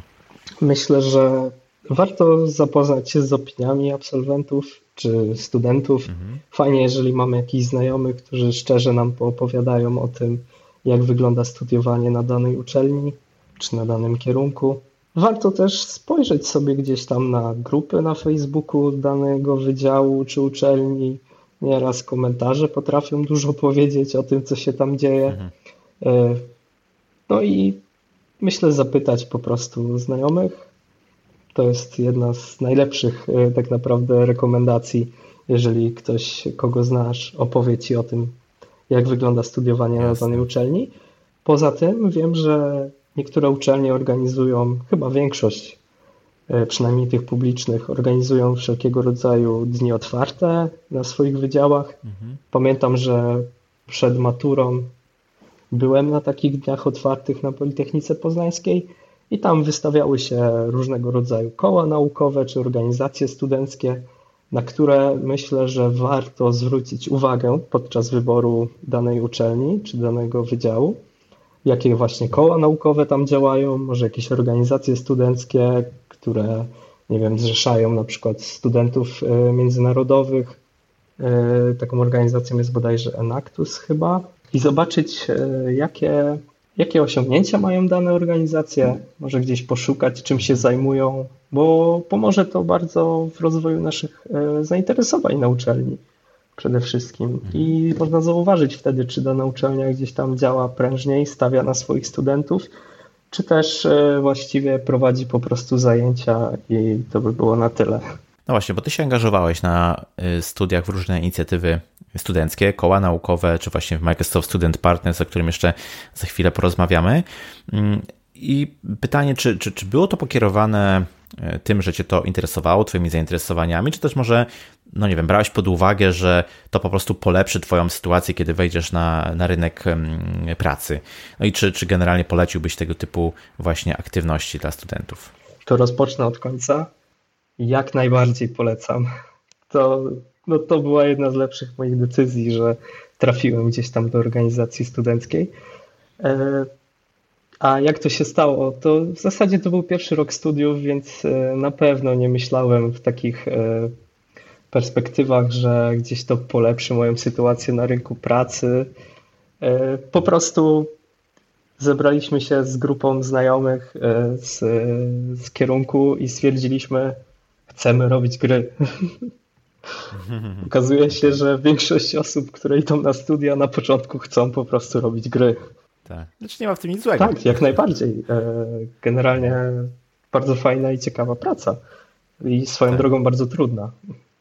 Myślę, że warto zapoznać się z opiniami absolwentów czy studentów. Mhm. Fajnie, jeżeli mamy jakichś znajomych, którzy szczerze nam poopowiadają o tym, jak wygląda studiowanie na danej uczelni czy na danym kierunku. Warto też spojrzeć sobie gdzieś tam na grupy na Facebooku danego wydziału czy uczelni. Nieraz komentarze potrafią dużo powiedzieć o tym, co się tam dzieje. Mhm. E, no i myślę zapytać po prostu znajomych. To jest jedna z najlepszych e, tak naprawdę rekomendacji, jeżeli ktoś, kogo znasz, opowie ci o tym, jak wygląda studiowanie Jasne. na danej uczelni. Poza tym wiem, że Niektóre uczelnie organizują, chyba większość, e, przynajmniej tych publicznych, organizują wszelkiego rodzaju dni otwarte na swoich wydziałach. Mhm. Pamiętam, że przed maturą byłem na takich dniach otwartych na Politechnice Poznańskiej i tam wystawiały się różnego rodzaju koła naukowe czy organizacje studenckie, na które myślę, że warto zwrócić uwagę podczas wyboru danej uczelni czy danego wydziału jakie właśnie koła naukowe tam działają, może jakieś organizacje studenckie, które, nie wiem, zrzeszają na przykład studentów e, międzynarodowych. E, taką organizacją jest bodajże Enactus chyba. I zobaczyć, e, jakie, jakie osiągnięcia mają dane organizacje, może gdzieś poszukać, czym się zajmują, bo pomoże to bardzo w rozwoju naszych zainteresowań na uczelni przede wszystkim. I można zauważyć wtedy, czy dana uczelnia gdzieś tam działa prężniej, stawia na swoich studentów, czy też e, właściwie prowadzi po prostu zajęcia i to by było na tyle. No właśnie, bo ty się angażowałeś na y, studiach w różne inicjatywy studenckie, koła naukowe, czy właśnie w Microsoft Student Partners, o którym jeszcze za chwilę porozmawiamy. Mm, I pytanie, czy, czy, czy było to pokierowane tym, że Cię to interesowało, Twoimi zainteresowaniami, czy też może no nie wiem, brałeś pod uwagę, że to po prostu polepszy Twoją sytuację, kiedy wejdziesz na, na rynek pracy? No i czy, czy generalnie poleciłbyś tego typu właśnie aktywności dla studentów? To rozpocznę od końca. Jak najbardziej polecam. To, no to była jedna z lepszych moich decyzji, że trafiłem gdzieś tam do organizacji studenckiej. A jak to się stało? To w zasadzie to był pierwszy rok studiów, więc e, na pewno nie myślałem w takich e, perspektywach, że gdzieś to polepszy moją sytuację na rynku pracy. E, po prostu zebraliśmy się z grupą znajomych z, z kierunku i stwierdziliśmy, chcemy robić gry. Okazuje się, że większość osób, które idą na studia, na początku chcą po prostu robić gry. Tak. Znaczy nie ma w tym nic złego. Tak, jak najbardziej. E, generalnie bardzo fajna i ciekawa praca. I swoją tak. drogą bardzo trudna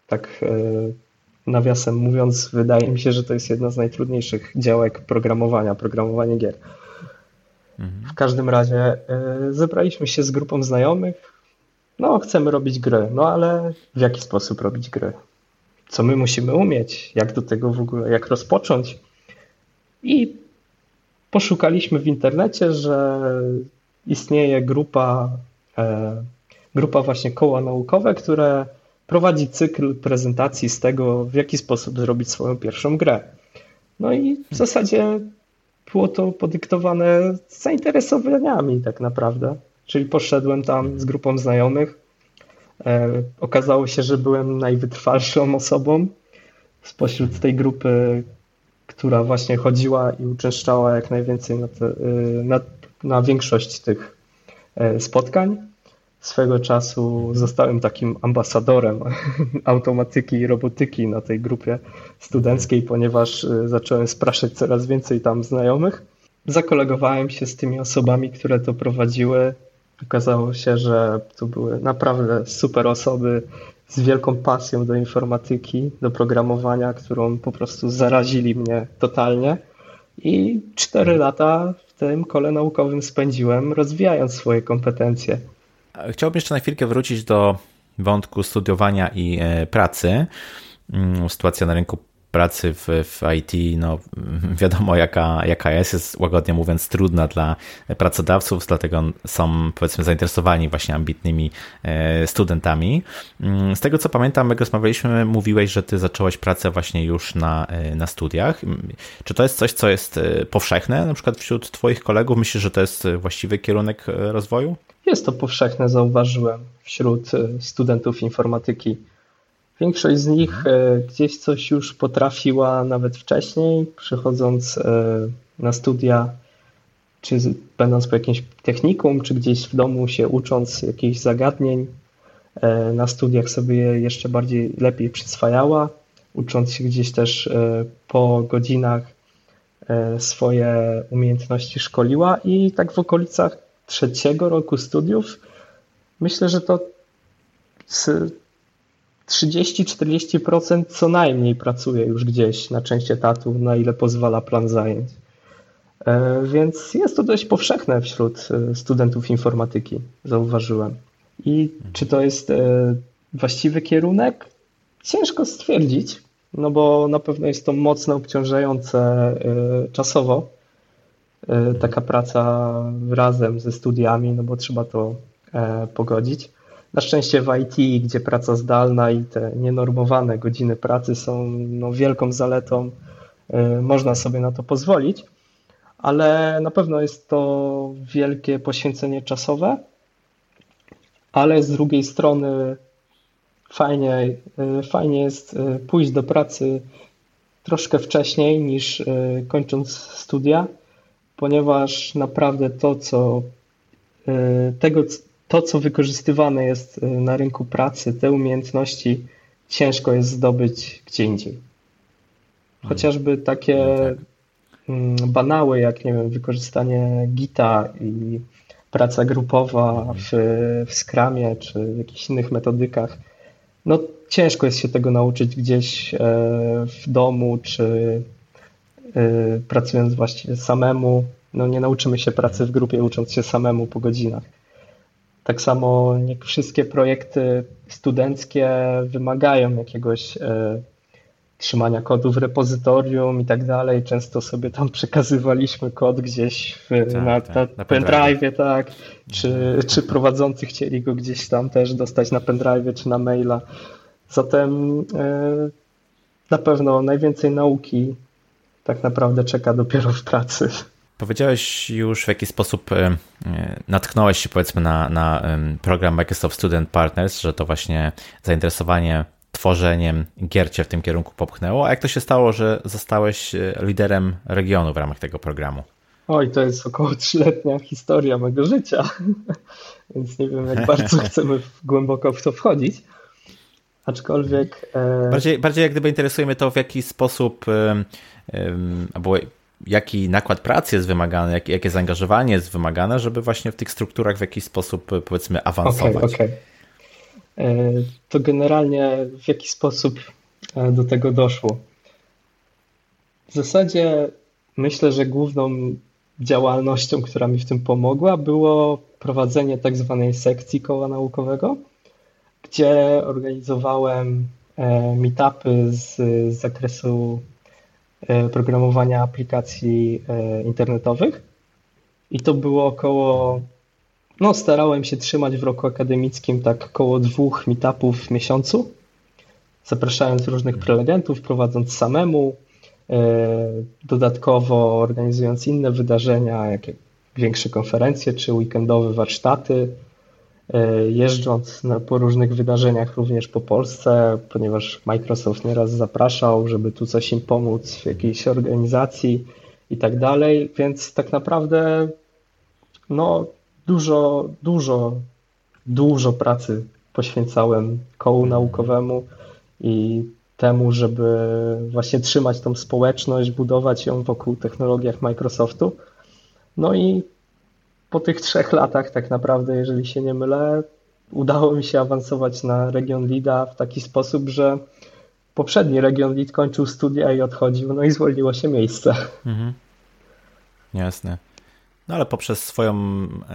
tak e, nawiasem mówiąc, wydaje mi się, że to jest jedna z najtrudniejszych działek programowania, programowanie gier. W każdym razie y, zebraliśmy się z grupą znajomych. No, chcemy robić gry, no ale w jaki sposób robić gry? Co my musimy umieć? Jak do tego w ogóle, jak rozpocząć? I poszukaliśmy w internecie, że istnieje grupa, e, grupa właśnie koła naukowe, które prowadzi cykl prezentacji z tego, w jaki sposób zrobić swoją pierwszą grę. No i w zasadzie było to podyktowane zainteresowaniami tak naprawdę. Czyli poszedłem tam z grupą znajomych. E, okazało się, że byłem najwytrwalszą osobą spośród tej grupy, która właśnie chodziła i uczęszczała jak najwięcej na, te, y, na, na większość tych e, spotkań. Swego czasu zostałem takim ambasadorem automatyki i robotyki na tej grupie studenckiej, ponieważ y, zacząłem spraszać coraz więcej tam znajomych. Zakolegowałem się z tymi osobami, które to prowadziły. Okazało się, że to były naprawdę super osoby z wielką pasją do informatyki, do programowania, którą po prostu zarazili mnie totalnie. I cztery lata w tym kole naukowym spędziłem, rozwijając swoje kompetencje. Chciałbym jeszcze na chwilkę wrócić do wątku studiowania i e, pracy. Mm, sytuacja na rynku pracy w, w IT, no wiadomo jaka, jaka jest, jest łagodnie mówiąc trudna dla pracodawców, dlatego są powiedzmy zainteresowani właśnie ambitnymi e, studentami. Mm, z tego co pamiętam, jak rozmawialiśmy, mówiłeś, że ty zacząłeś pracę właśnie już na, e, na studiach. Czy to jest coś, co jest e, powszechne na przykład wśród twoich kolegów? Myślisz, że to jest właściwy kierunek rozwoju? Jest to powszechne, zauważyłem wśród studentów informatyki Większość z nich e, gdzieś coś już potrafiła nawet wcześniej, przychodząc e, na studia, czy będąc po jakimś technikum, czy gdzieś w domu się ucząc jakichś zagadnień. E, na studiach sobie je jeszcze bardziej lepiej przyswajała, ucząc się gdzieś też po godzinach swoje umiejętności szkoliła i tak w okolicach trzeciego roku studiów myślę, że to 30-40% co najmniej pracuje już gdzieś na część etatów, na ile pozwala plan zajęć. E, więc jest to dość powszechne wśród e, studentów informatyki, zauważyłem. I czy to jest e, właściwy kierunek? Ciężko stwierdzić, no bo na pewno jest to mocno obciążające czasowo. Taka praca razem ze studiami, no bo trzeba to pogodzić. Na szczęście w IT, gdzie praca zdalna i te nienormowane godziny pracy są no, wielką zaletą, y, można sobie na to pozwolić, ale na pewno jest to wielkie poświęcenie czasowe, ale z drugiej strony fajnie, y, fajnie jest y, pójść do pracy troszkę wcześniej niż kończąc studia, ponieważ naprawdę to, co tego, to, co wykorzystywane jest y, na rynku pracy, te umiejętności ciężko jest zdobyć gdzie indziej. Hmm. Chociażby takie no tak. Mm, banały, jak nie wiem, wykorzystanie Gita i praca grupowa hmm. w, w Scrumie czy w jakichś innych metodykach. No ciężko jest się tego nauczyć gdzieś e, w domu, czy e, pracując właściwie samemu. No nie nauczymy się pracy w grupie, ucząc się samemu po godzinach. Tak samo nie wszystkie projekty studenckie wymagają jakiegoś e, trzymania kodu w repozytorium i tak dalej. Często sobie tam przekazywaliśmy kod gdzieś w, tak, na, tak, na, pendrive, tak, czy, czy prowadzący chcieli go gdzieś tam też dostać na pendrive czy na maila. Zatem e, na pewno najwięcej nauki tak naprawdę czeka dopiero w pracy. Powiedziałeś już w jaki sposób e, natknąłeś się powiedzmy na, na program Microsoft Student Partners, że to właśnie zainteresowanie tworzeniem gier cię w tym kierunku popchnęło. A jak to się stało, że zostałeś e, liderem regionu w ramach tego programu? Oj, to jest około trzyletnia historia mojego życia, więc nie wiem, jak bardzo chcemy głęboko w to wchodzić. Aczkolwiek. E... Bardziej, bardziej jak gdyby interesuje mnie to, w jaki sposób, albo jaki nakład pracy jest wymagany, jak, jakie zaangażowanie jest wymagane, żeby właśnie w tych strukturach w jakiś sposób powiedzmy awansować. Okay, okay. To generalnie w jaki sposób e, do tego doszło. W zasadzie myślę, że główną działalnością, która mi w tym pomogła, było prowadzenie tak zwanej sekcji koła naukowego, gdzie organizowałem e, meetupy z, z zakresu e, programowania aplikacji e, internetowych. I to było około, no starałem się trzymać w roku akademickim tak około dwóch meetupów w miesiącu, zapraszając różnych prelegentów, prowadząc samemu, dodatkowo organizując inne wydarzenia, jakie większe konferencje czy weekendowe warsztaty, e, jeżdżąc na, po różnych wydarzeniach również po Polsce, ponieważ Microsoft nieraz zapraszał, żeby tu coś im pomóc w jakiejś organizacji i tak dalej, więc tak naprawdę no dużo, dużo, dużo pracy poświęcałem kołu naukowemu i temu, żeby właśnie trzymać tą społeczność, budować ją wokół technologiach Microsoftu. No i po tych trzech latach, tak naprawdę, jeżeli się nie mylę, udało mi się awansować na region Lida w taki sposób, że poprzedni region Lead kończył studia i odchodził, no i zwolniło się miejsce. Mhm. Jasne. No ale poprzez swoją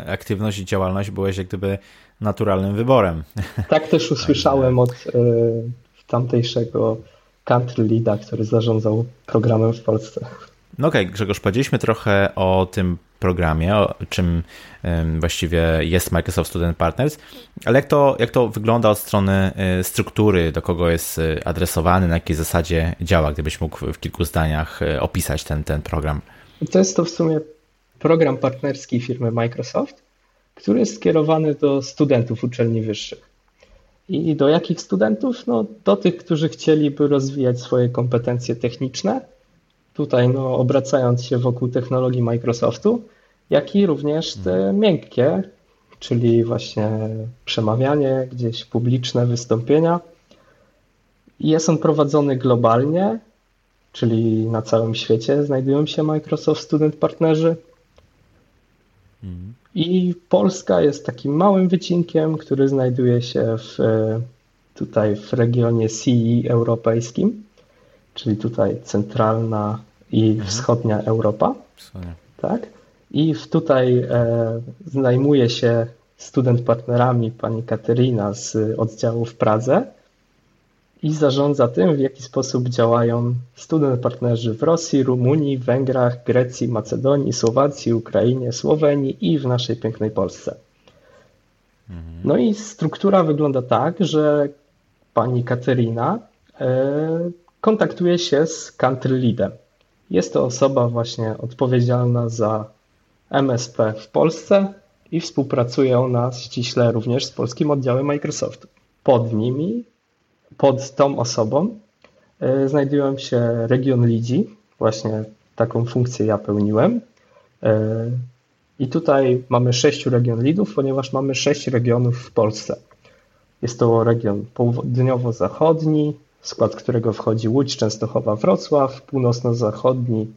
aktywność i działalność byłeś jak gdyby naturalnym wyborem. Tak też usłyszałem od y, tamtejszego country leada, który zarządzał programem w Polsce. No okej, okay, Grzegorz, powiedzieliśmy trochę o tym programie, o czym właściwie jest Microsoft Student Partners, ale jak to, jak to wygląda od strony e, struktury, do kogo jest e, adresowany, na jakiej zasadzie działa, gdybyś mógł w kilku zdaniach e, opisać ten, ten program? To jest to w sumie program partnerski firmy Microsoft, który jest skierowany do studentów uczelni wyższych. I do jakich studentów? No, do tych, którzy chcieliby rozwijać swoje kompetencje techniczne tutaj no, obracając się wokół technologii Microsoftu, jak i również te mhm. miękkie, czyli właśnie przemawianie, gdzieś publiczne wystąpienia. Jest on prowadzony globalnie, czyli na całym świecie znajdują się Microsoft Student Partnerzy. Mhm. I Polska jest takim małym wycinkiem, który znajduje się w, tutaj w regionie CE europejskim czyli tutaj centralna i mhm. wschodnia Europa. Wschodnia. Tak? I tutaj e, zajmuje się student partnerami pani Katerina z oddziału w Pradze i zarządza tym, w jaki sposób działają student partnerzy w Rosji, Rumunii, Węgrach, Grecji, Macedonii, Słowacji, Ukrainie, Słowenii i w naszej pięknej Polsce. Mhm. No i struktura wygląda tak, że pani Katerina e, kontaktuje się z country leadem. Jest to osoba właśnie odpowiedzialna za MSP w Polsce i współpracuje ona ściśle również z polskim oddziałem Microsoftu. Pod nimi, pod tą osobą e, znajdują się region lidzi, właśnie taką funkcję ja pełniłem. E, I tutaj mamy sześciu region lidów, ponieważ mamy sześć regionów w Polsce. Jest to region południowo-zachodni, w skład którego wchodzi Łódź, Częstochowa, Wrocław, północno-zachodni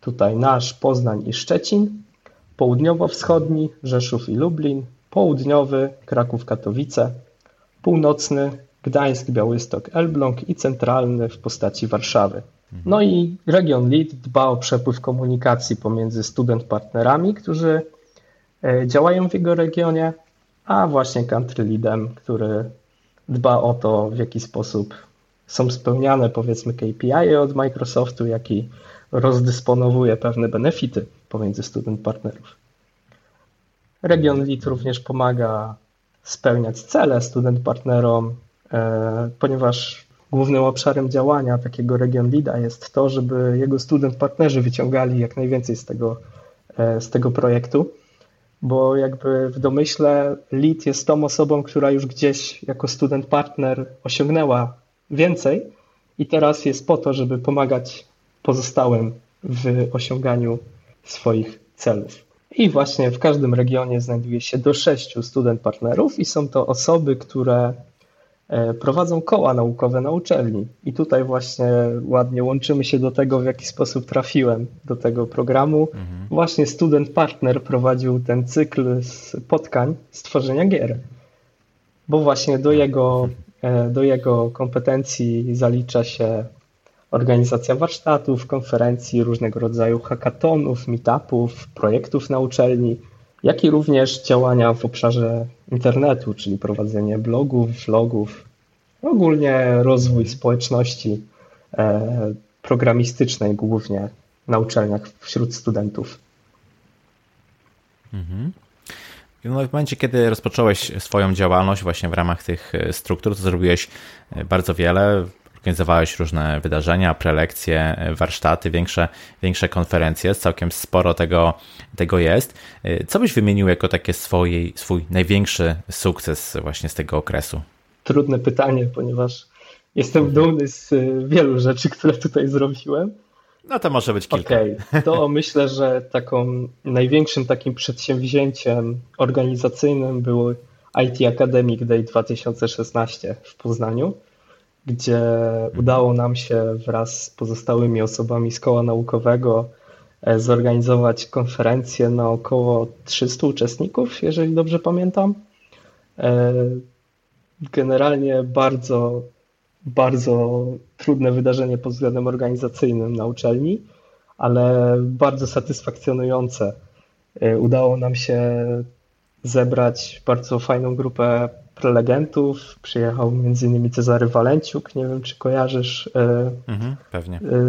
tutaj nasz Poznań i Szczecin, południowo-wschodni Rzeszów i Lublin, południowy Kraków, Katowice, północny Gdańsk, Białystok, Elbląg i centralny w postaci Warszawy. No i region LEAD dba o przepływ komunikacji pomiędzy student partnerami, którzy e, działają w jego regionie, a właśnie country leadem, który dba o to, w jaki sposób są spełniane powiedzmy KPI od Microsoftu, jak i rozdysponowuje pewne benefity pomiędzy student partnerów. Region Lead również pomaga spełniać cele student partnerom, e, ponieważ głównym obszarem działania takiego region leada jest to, żeby jego student partnerzy wyciągali jak najwięcej z tego, e, z tego projektu, bo jakby w domyśle lead jest tą osobą, która już gdzieś jako student partner osiągnęła więcej i teraz jest po to, żeby pomagać pozostałym w osiąganiu swoich celów. I właśnie w każdym regionie znajduje się do sześciu student partnerów i są to osoby, które e, prowadzą koła naukowe na uczelni. I tutaj właśnie ładnie łączymy się do tego, w jaki sposób trafiłem do tego programu. Mhm. Właśnie student partner prowadził ten cykl spotkań stworzenia gier, bo właśnie do jego Do jego kompetencji zalicza się organizacja warsztatów, konferencji, różnego rodzaju hackathonów, meetupów, projektów na uczelni, jak i również działania w obszarze internetu, czyli prowadzenie blogów, vlogów, ogólnie rozwój społeczności e, programistycznej głównie na uczelniach wśród studentów. Mhm. No w momencie, kiedy rozpocząłeś swoją działalność właśnie w ramach tych e, struktur, to zrobiłeś e, bardzo wiele. Organizowałeś różne wydarzenia, prelekcje, warsztaty, większe, większe konferencje, całkiem sporo tego, tego jest. Co byś wymienił jako takie swój, swój największy sukces właśnie z tego okresu? Trudne pytanie, ponieważ jestem dumny z wielu rzeczy, które tutaj zrobiłem. No to może być kilka. Okej, okay. to myślę, że taką największym takim przedsięwzięciem organizacyjnym był IT Academic Day 2016 w Poznaniu gdzie udało nam się wraz z pozostałymi osobami z koła naukowego e, zorganizować konferencję na około 300 uczestników, jeżeli dobrze pamiętam. E, generalnie bardzo, bardzo trudne wydarzenie pod względem organizacyjnym na uczelni, ale bardzo satysfakcjonujące. E, udało nam się zebrać bardzo fajną grupę prelegentów. Przyjechał m.in. Cezary Walenciuk, nie wiem czy kojarzysz, e, mhm.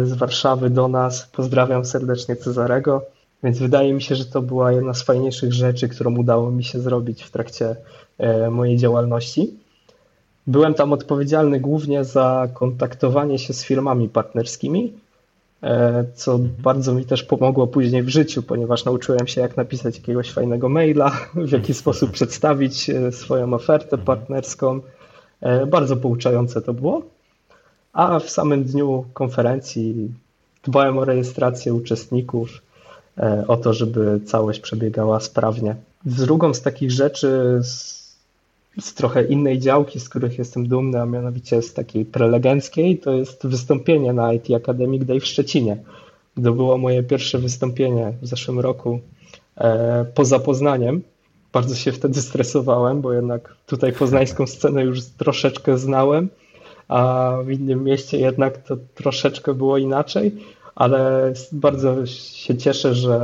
E, z Warszawy do nas. Pozdrawiam serdecznie Cezarego. Więc wydaje mi się, że to była jedna z fajniejszych rzeczy, którą udało mi się zrobić w trakcie mojej działalności. Byłem tam odpowiedzialny głównie za kontaktowanie się z firmami partnerskimi, E, co bardzo mi też pomogło później w życiu, ponieważ nauczyłem się, jak napisać jakiegoś fajnego maila, w jaki sposób przedstawić e, swoją ofertę partnerską. E, bardzo pouczające to było. A w samym dniu konferencji dbałem o rejestrację uczestników, o to, żeby całość przebiegała sprawnie. Drugą z takich rzeczy, z trochę innej działki, z których jestem dumny, a mianowicie z takiej prelegenckiej, to jest wystąpienie na IT Academic Day w Szczecinie. To było moje pierwsze wystąpienie w zeszłym roku e, poza Poznaniem. Bardzo się wtedy stresowałem, bo jednak tutaj poznańską scenę już troszeczkę znałem, a w innym mieście jednak to troszeczkę było inaczej ale bardzo się cieszę, że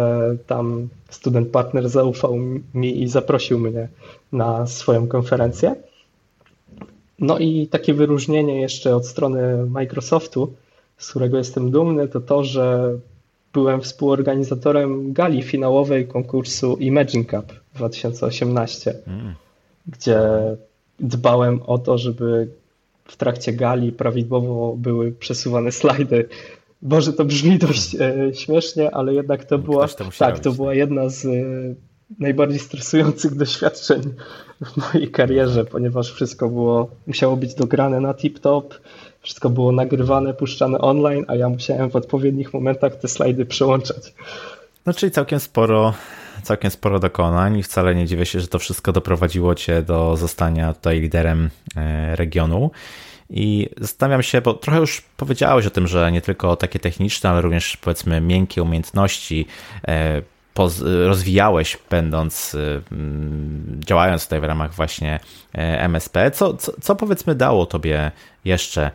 tam student partner zaufał mi i zaprosił mnie na swoją konferencję. No i takie wyróżnienie jeszcze od strony Microsoftu, z którego jestem dumny, to to, że byłem współorganizatorem gali finałowej konkursu Imagine Cup 2018, mm. gdzie dbałem o to, żeby w trakcie gali prawidłowo były przesuwane slajdy Boże, to brzmi dość e, śmiesznie, ale jednak to była, to tak, to była jedna z e, najbardziej stresujących doświadczeń w mojej karierze, ponieważ wszystko było, musiało być dograne na tip-top, wszystko było nagrywane, puszczane online, a ja musiałem w odpowiednich momentach te slajdy przełączać. No czyli całkiem sporo, całkiem sporo dokonań i wcale nie dziwię się, że to wszystko doprowadziło cię do zostania tutaj liderem e, regionu. I zastanawiam się, bo trochę już powiedziałeś o tym, że nie tylko takie techniczne, ale również powiedzmy miękkie umiejętności e, rozwijałeś, będąc, e, działając tutaj w ramach właśnie e, MSP. Co, co, co powiedzmy dało tobie jeszcze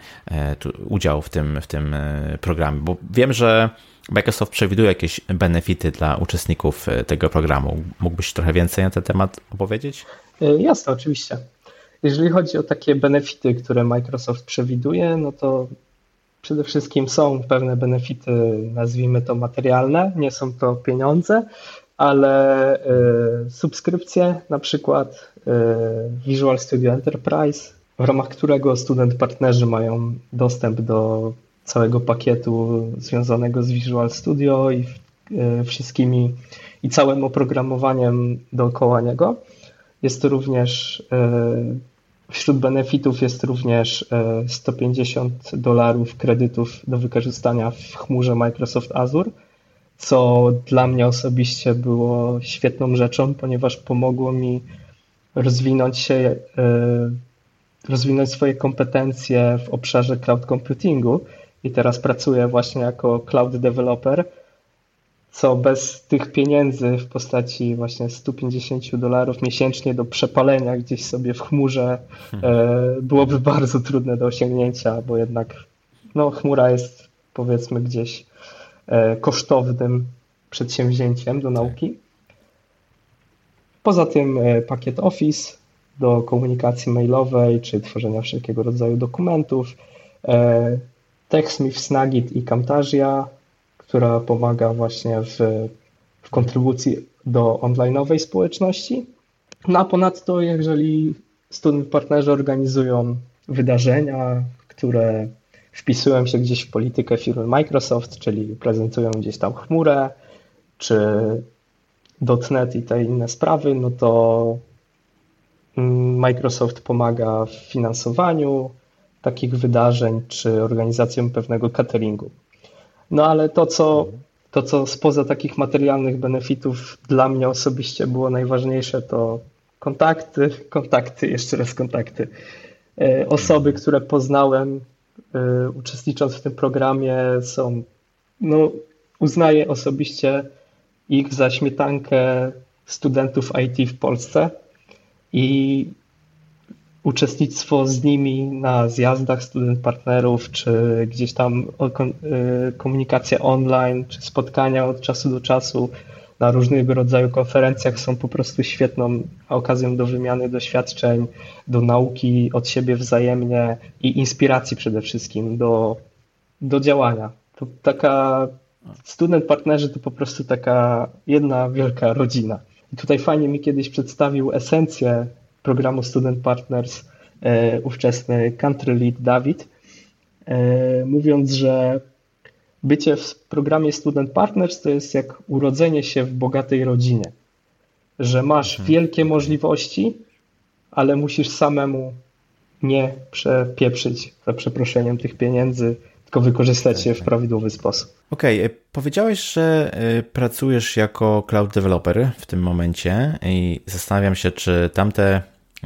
udział w tym, w tym programie? Bo wiem, że Microsoft przewiduje jakieś benefity dla uczestników tego programu. Mógłbyś trochę więcej na ten temat opowiedzieć? Jasne, oczywiście. Jeżeli chodzi o takie benefity, które Microsoft przewiduje, no to przede wszystkim są pewne benefity, nazwijmy to materialne, nie są to pieniądze, ale y, subskrypcje, na przykład y, Visual Studio Enterprise, w ramach którego student partnerzy mają dostęp do całego pakietu związanego z Visual Studio i y, wszystkimi i całym oprogramowaniem dookoła niego. Jest to również Wśród benefitów jest również 150 e, dolarów kredytów do wykorzystania w chmurze Microsoft Azure, co dla mnie osobiście było świetną rzeczą, ponieważ pomogło mi rozwinąć się, e, rozwinąć swoje kompetencje w obszarze cloud computingu. I teraz pracuję właśnie jako cloud developer co bez tych pieniędzy w postaci właśnie 150 dolarów miesięcznie do przepalenia gdzieś sobie w chmurze e, byłoby bardzo trudne do osiągnięcia, bo jednak no, chmura jest powiedzmy gdzieś e, kosztownym przedsięwzięciem do nauki. Poza tym e, pakiet Office do komunikacji mailowej czy tworzenia wszelkiego rodzaju dokumentów, TechSmith, Snagit i Camtasia która pomaga właśnie w, w kontrybucji do online'owej społeczności. No a ponadto, jeżeli student partnerzy organizują wydarzenia, które wpisują się gdzieś w politykę firmy Microsoft, czyli prezentują gdzieś tam chmurę, czy .NET i te inne sprawy, no to Microsoft pomaga w finansowaniu takich wydarzeń, czy organizacją pewnego cateringu. No ale to, co, to, co spoza takich materialnych benefitów dla mnie osobiście było najważniejsze, to kontakty, kontakty, jeszcze raz kontakty. E, osoby, które poznałem e, uczestnicząc w tym programie są, no uznaję osobiście ich za śmietankę studentów IT w Polsce i uczestnictwo z nimi na zjazdach student partnerów, czy gdzieś tam y, komunikacja online, czy spotkania od czasu do czasu na różnego rodzaju konferencjach są po prostu świetną okazją do wymiany doświadczeń, do nauki od siebie wzajemnie i inspiracji przede wszystkim do, do działania. To taka student partnerzy to po prostu taka jedna wielka rodzina. I tutaj fajnie mi kiedyś przedstawił esencję programu Student Partners e, ówczesny country lead Dawid, e, mówiąc, że bycie w programie Student Partners to jest jak urodzenie się w bogatej rodzinie, że masz mhm. wielkie możliwości, ale musisz samemu nie przepieprzyć za przeproszeniem tych pieniędzy, tylko wykorzystać je w prawidłowy sposób. Okej, okay. E, powiedziałeś, że pracujesz jako cloud developer w tym momencie i zastanawiam się, czy tamte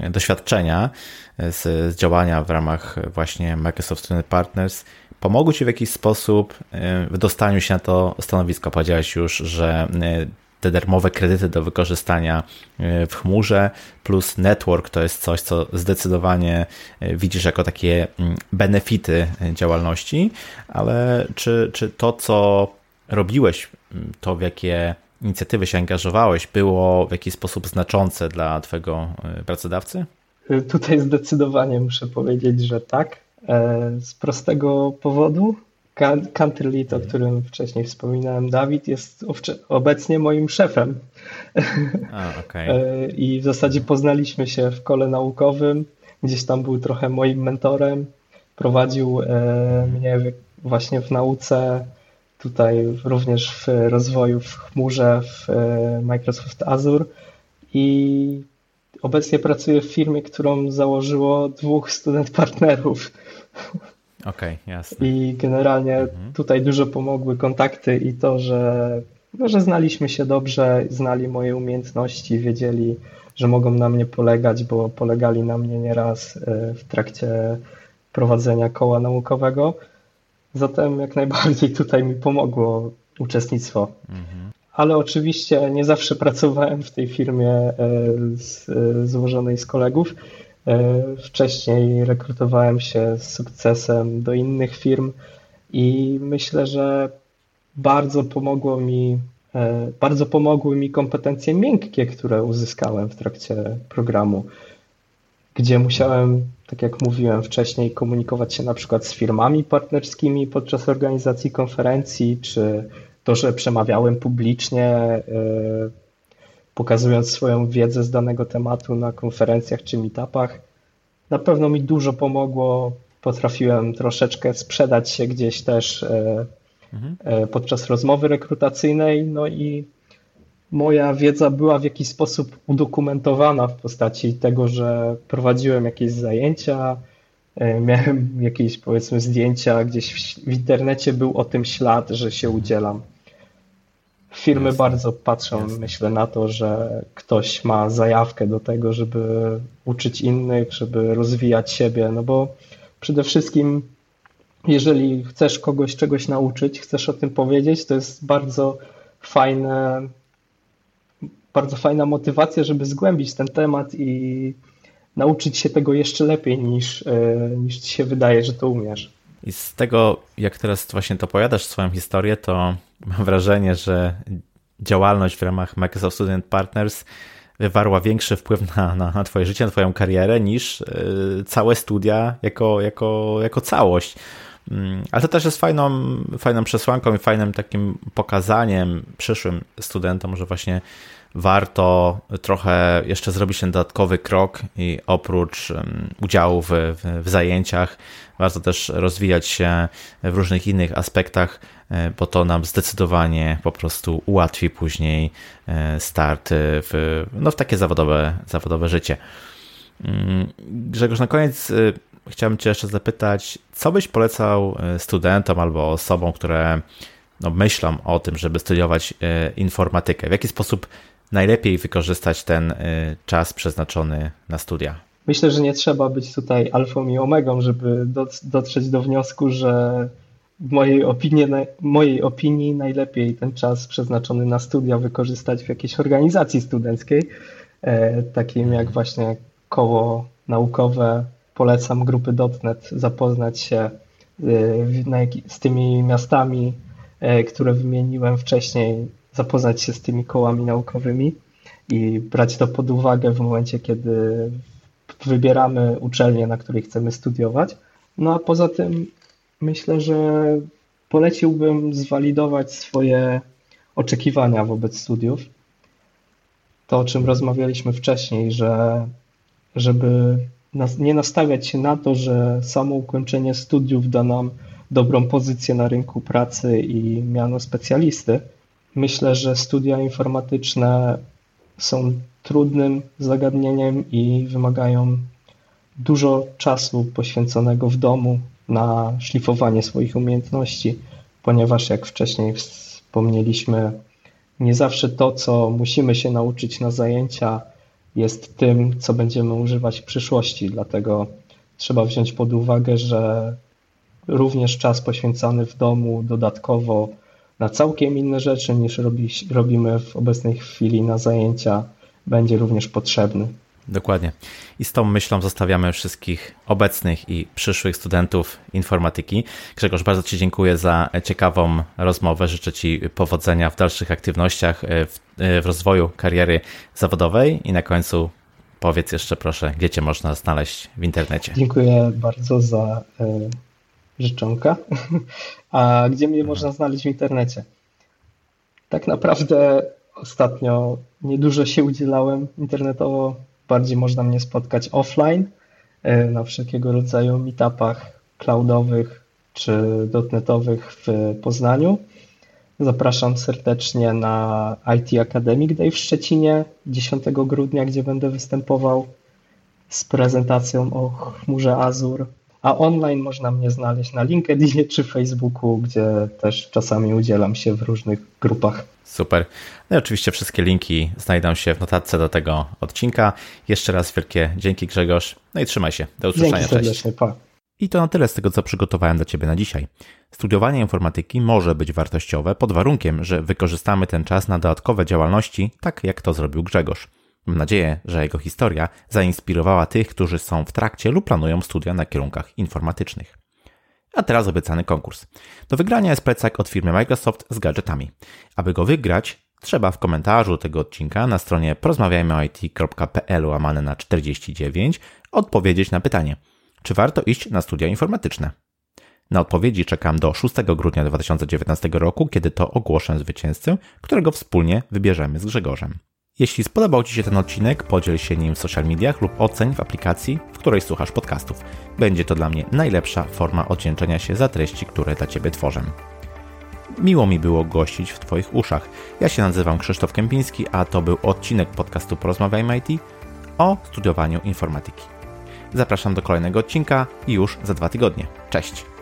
doświadczenia z, z działania w ramach właśnie Microsoft Student Partners pomogły Ci w jakiś sposób e, w dostaniu się na to stanowisko? Powiedziałeś już, że e, te darmowe kredyty do wykorzystania e, w chmurze plus network to jest coś, co zdecydowanie widzisz jako takie mm, benefity działalności, ale czy, czy to, co robiłeś, to w jakie inicjatywy się angażowałeś, było w jakiś sposób znaczące dla Twojego e, pracodawcy? E, tutaj zdecydowanie muszę powiedzieć, że tak. E, z prostego powodu. Country Lead, o którym wcześniej wspominałem, Dawid, jest obecnie moim szefem. A, okay. I w zasadzie poznaliśmy się w kole naukowym. Gdzieś tam był trochę moim mentorem. Prowadził mnie właśnie w nauce tutaj również w rozwoju w chmurze w e, Microsoft Azure i obecnie pracuję w firmie, którą założyło dwóch student partnerów. Okej, okay, jasne. I generalnie mhm. tutaj dużo pomogły kontakty i to, że, no, że znaliśmy się dobrze, znali moje umiejętności, wiedzieli, że mogą na mnie polegać, bo polegali na mnie nieraz e, w trakcie prowadzenia koła naukowego. Zatem jak najbardziej tutaj mi pomogło uczestnictwo. Mhm. Ale oczywiście nie zawsze pracowałem w tej firmie e, z, e, złożonej z kolegów. E, wcześniej rekrutowałem się z sukcesem do innych firm i myślę, że bardzo pomogło mi, bardzo pomogły mi kompetencje miękkie, które uzyskałem w trakcie programu gdzie musiałem, tak jak mówiłem wcześniej, komunikować się na przykład z firmami partnerskimi podczas organizacji konferencji, czy to, że przemawiałem publicznie, e, pokazując swoją wiedzę z danego tematu na konferencjach czy meetupach. Na pewno mi dużo pomogło. Potrafiłem troszeczkę sprzedać się gdzieś też e, mhm. E, podczas rozmowy rekrutacyjnej, no i moja wiedza była w jakiś sposób udokumentowana w postaci tego, że prowadziłem jakieś zajęcia, e, miałem jakieś powiedzmy zdjęcia, gdzieś w internecie był o tym ślad, że się udzielam. Firmy Jasne. bardzo patrzą, Jasne. myślę, na to, że ktoś ma zajawkę do tego, żeby uczyć innych, żeby rozwijać siebie, no bo przede wszystkim, jeżeli chcesz kogoś czegoś nauczyć, chcesz o tym powiedzieć, to jest bardzo fajne, bardzo fajna motywacja, żeby zgłębić ten temat i nauczyć się tego jeszcze lepiej niż, e, niż ci się wydaje, że to umiesz. I z tego, jak teraz właśnie to opowiadasz swoją historię, to mam wrażenie, że działalność w ramach Microsoft Student Partners wywarła większy wpływ na, na, na Twoje życie, na Twoją karierę niż yy, całe studia jako, jako, jako całość. Mm, ale to też jest fajną, fajną przesłanką i fajnym takim pokazaniem przyszłym studentom, że właśnie warto trochę jeszcze zrobić ten dodatkowy krok i oprócz udziału w, w, zajęciach, warto też rozwijać się w różnych innych aspektach, e, bo to nam zdecydowanie po prostu ułatwi później e, start w, no, w takie zawodowe, zawodowe życie. Mm, Grzegorz, na koniec e, chciałbym Cię jeszcze zapytać, co byś polecał studentom albo osobom, które no, myślą o tym, żeby studiować informatykę? W jaki sposób najlepiej wykorzystać ten y, czas przeznaczony na studia? Myślę, że nie trzeba być tutaj alfą i omegą, żeby dotrzeć do wniosku, że w mojej opinii, mojej opinii najlepiej ten czas przeznaczony na studia wykorzystać w jakiejś organizacji studenckiej, e, takim jak właśnie koło naukowe. Polecam grupy .NET zapoznać się e, z tymi miastami, e, które wymieniłem wcześniej, zapoznać się z tymi kołami naukowymi i brać to pod uwagę w momencie, kiedy wybieramy uczelnię, na której chcemy studiować. No a poza tym myślę, że poleciłbym zwalidować swoje oczekiwania wobec studiów. To, o czym rozmawialiśmy wcześniej, że żeby nie nastawiać się na to, że samo ukończenie studiów da nam dobrą pozycję na rynku pracy i miano specjalisty, Myślę, że studia informatyczne są trudnym zagadnieniem i wymagają dużo czasu poświęconego w domu na szlifowanie swoich umiejętności, ponieważ jak wcześniej wspomnieliśmy, nie zawsze to, co musimy się nauczyć na zajęcia, jest tym, co będziemy używać w przyszłości. Dlatego trzeba wziąć pod uwagę, że również czas poświęcony w domu dodatkowo na całkiem inne rzeczy niż robi, robimy w obecnej chwili na zajęcia, będzie również potrzebny. Dokładnie. I z tą myślą zostawiamy wszystkich obecnych i przyszłych studentów informatyki. Grzegorz, bardzo Ci dziękuję za ciekawą rozmowę. Życzę Ci powodzenia w dalszych aktywnościach, w, w rozwoju kariery zawodowej i na końcu powiedz jeszcze proszę, gdzie Cię można znaleźć w internecie. Dziękuję bardzo za e, życzonka. A gdzie mnie można znaleźć w internecie? Tak naprawdę ostatnio niedużo się udzielałem internetowo. Bardziej można mnie spotkać offline e, na wszelkiego rodzaju meetupach cloudowych czy dotnetowych w Poznaniu. Zapraszam serdecznie na IT Academic Day w Szczecinie 10 grudnia, gdzie będę występował z prezentacją o chmurze Azure a online można mnie znaleźć na LinkedInie czy Facebooku, gdzie też czasami udzielam się w różnych grupach. Super. No i oczywiście wszystkie linki znajdą się w notatce do tego odcinka. Jeszcze raz wielkie dzięki Grzegorz. No i trzymaj się. Do usłyszenia. Dzięki serdecznie. Pa. I to na tyle z tego, co przygotowałem dla Ciebie na dzisiaj. Studiowanie informatyki może być wartościowe pod warunkiem, że wykorzystamy ten czas na dodatkowe działalności, tak jak to zrobił Grzegorz. Mam nadzieję, że jego historia zainspirowała tych, którzy są w trakcie lub planują studia na kierunkach informatycznych. A teraz obiecany konkurs. Do wygrania jest plecak od firmy Microsoft z gadżetami. Aby go wygrać, trzeba w komentarzu tego odcinka na stronie porozmawiajmyoit.pl łamane na 49 odpowiedzieć na pytanie, czy warto iść na studia informatyczne. Na odpowiedzi czekam do 6 grudnia 2019 roku, kiedy to ogłoszę zwycięzcę, którego wspólnie wybierzemy z Grzegorzem. Jeśli spodobał Ci się ten odcinek, podziel się nim w social mediach lub oceń w aplikacji, w której słuchasz podcastów. Będzie to dla mnie najlepsza forma oddzięczenia się za treści, które dla Ciebie tworzę. Miło mi było gościć w Twoich uszach. Ja się nazywam Krzysztof Kępiński, a to był odcinek podcastu Porozmawiajmy IT o studiowaniu informatyki. Zapraszam do kolejnego odcinka już za dwa tygodnie. Cześć!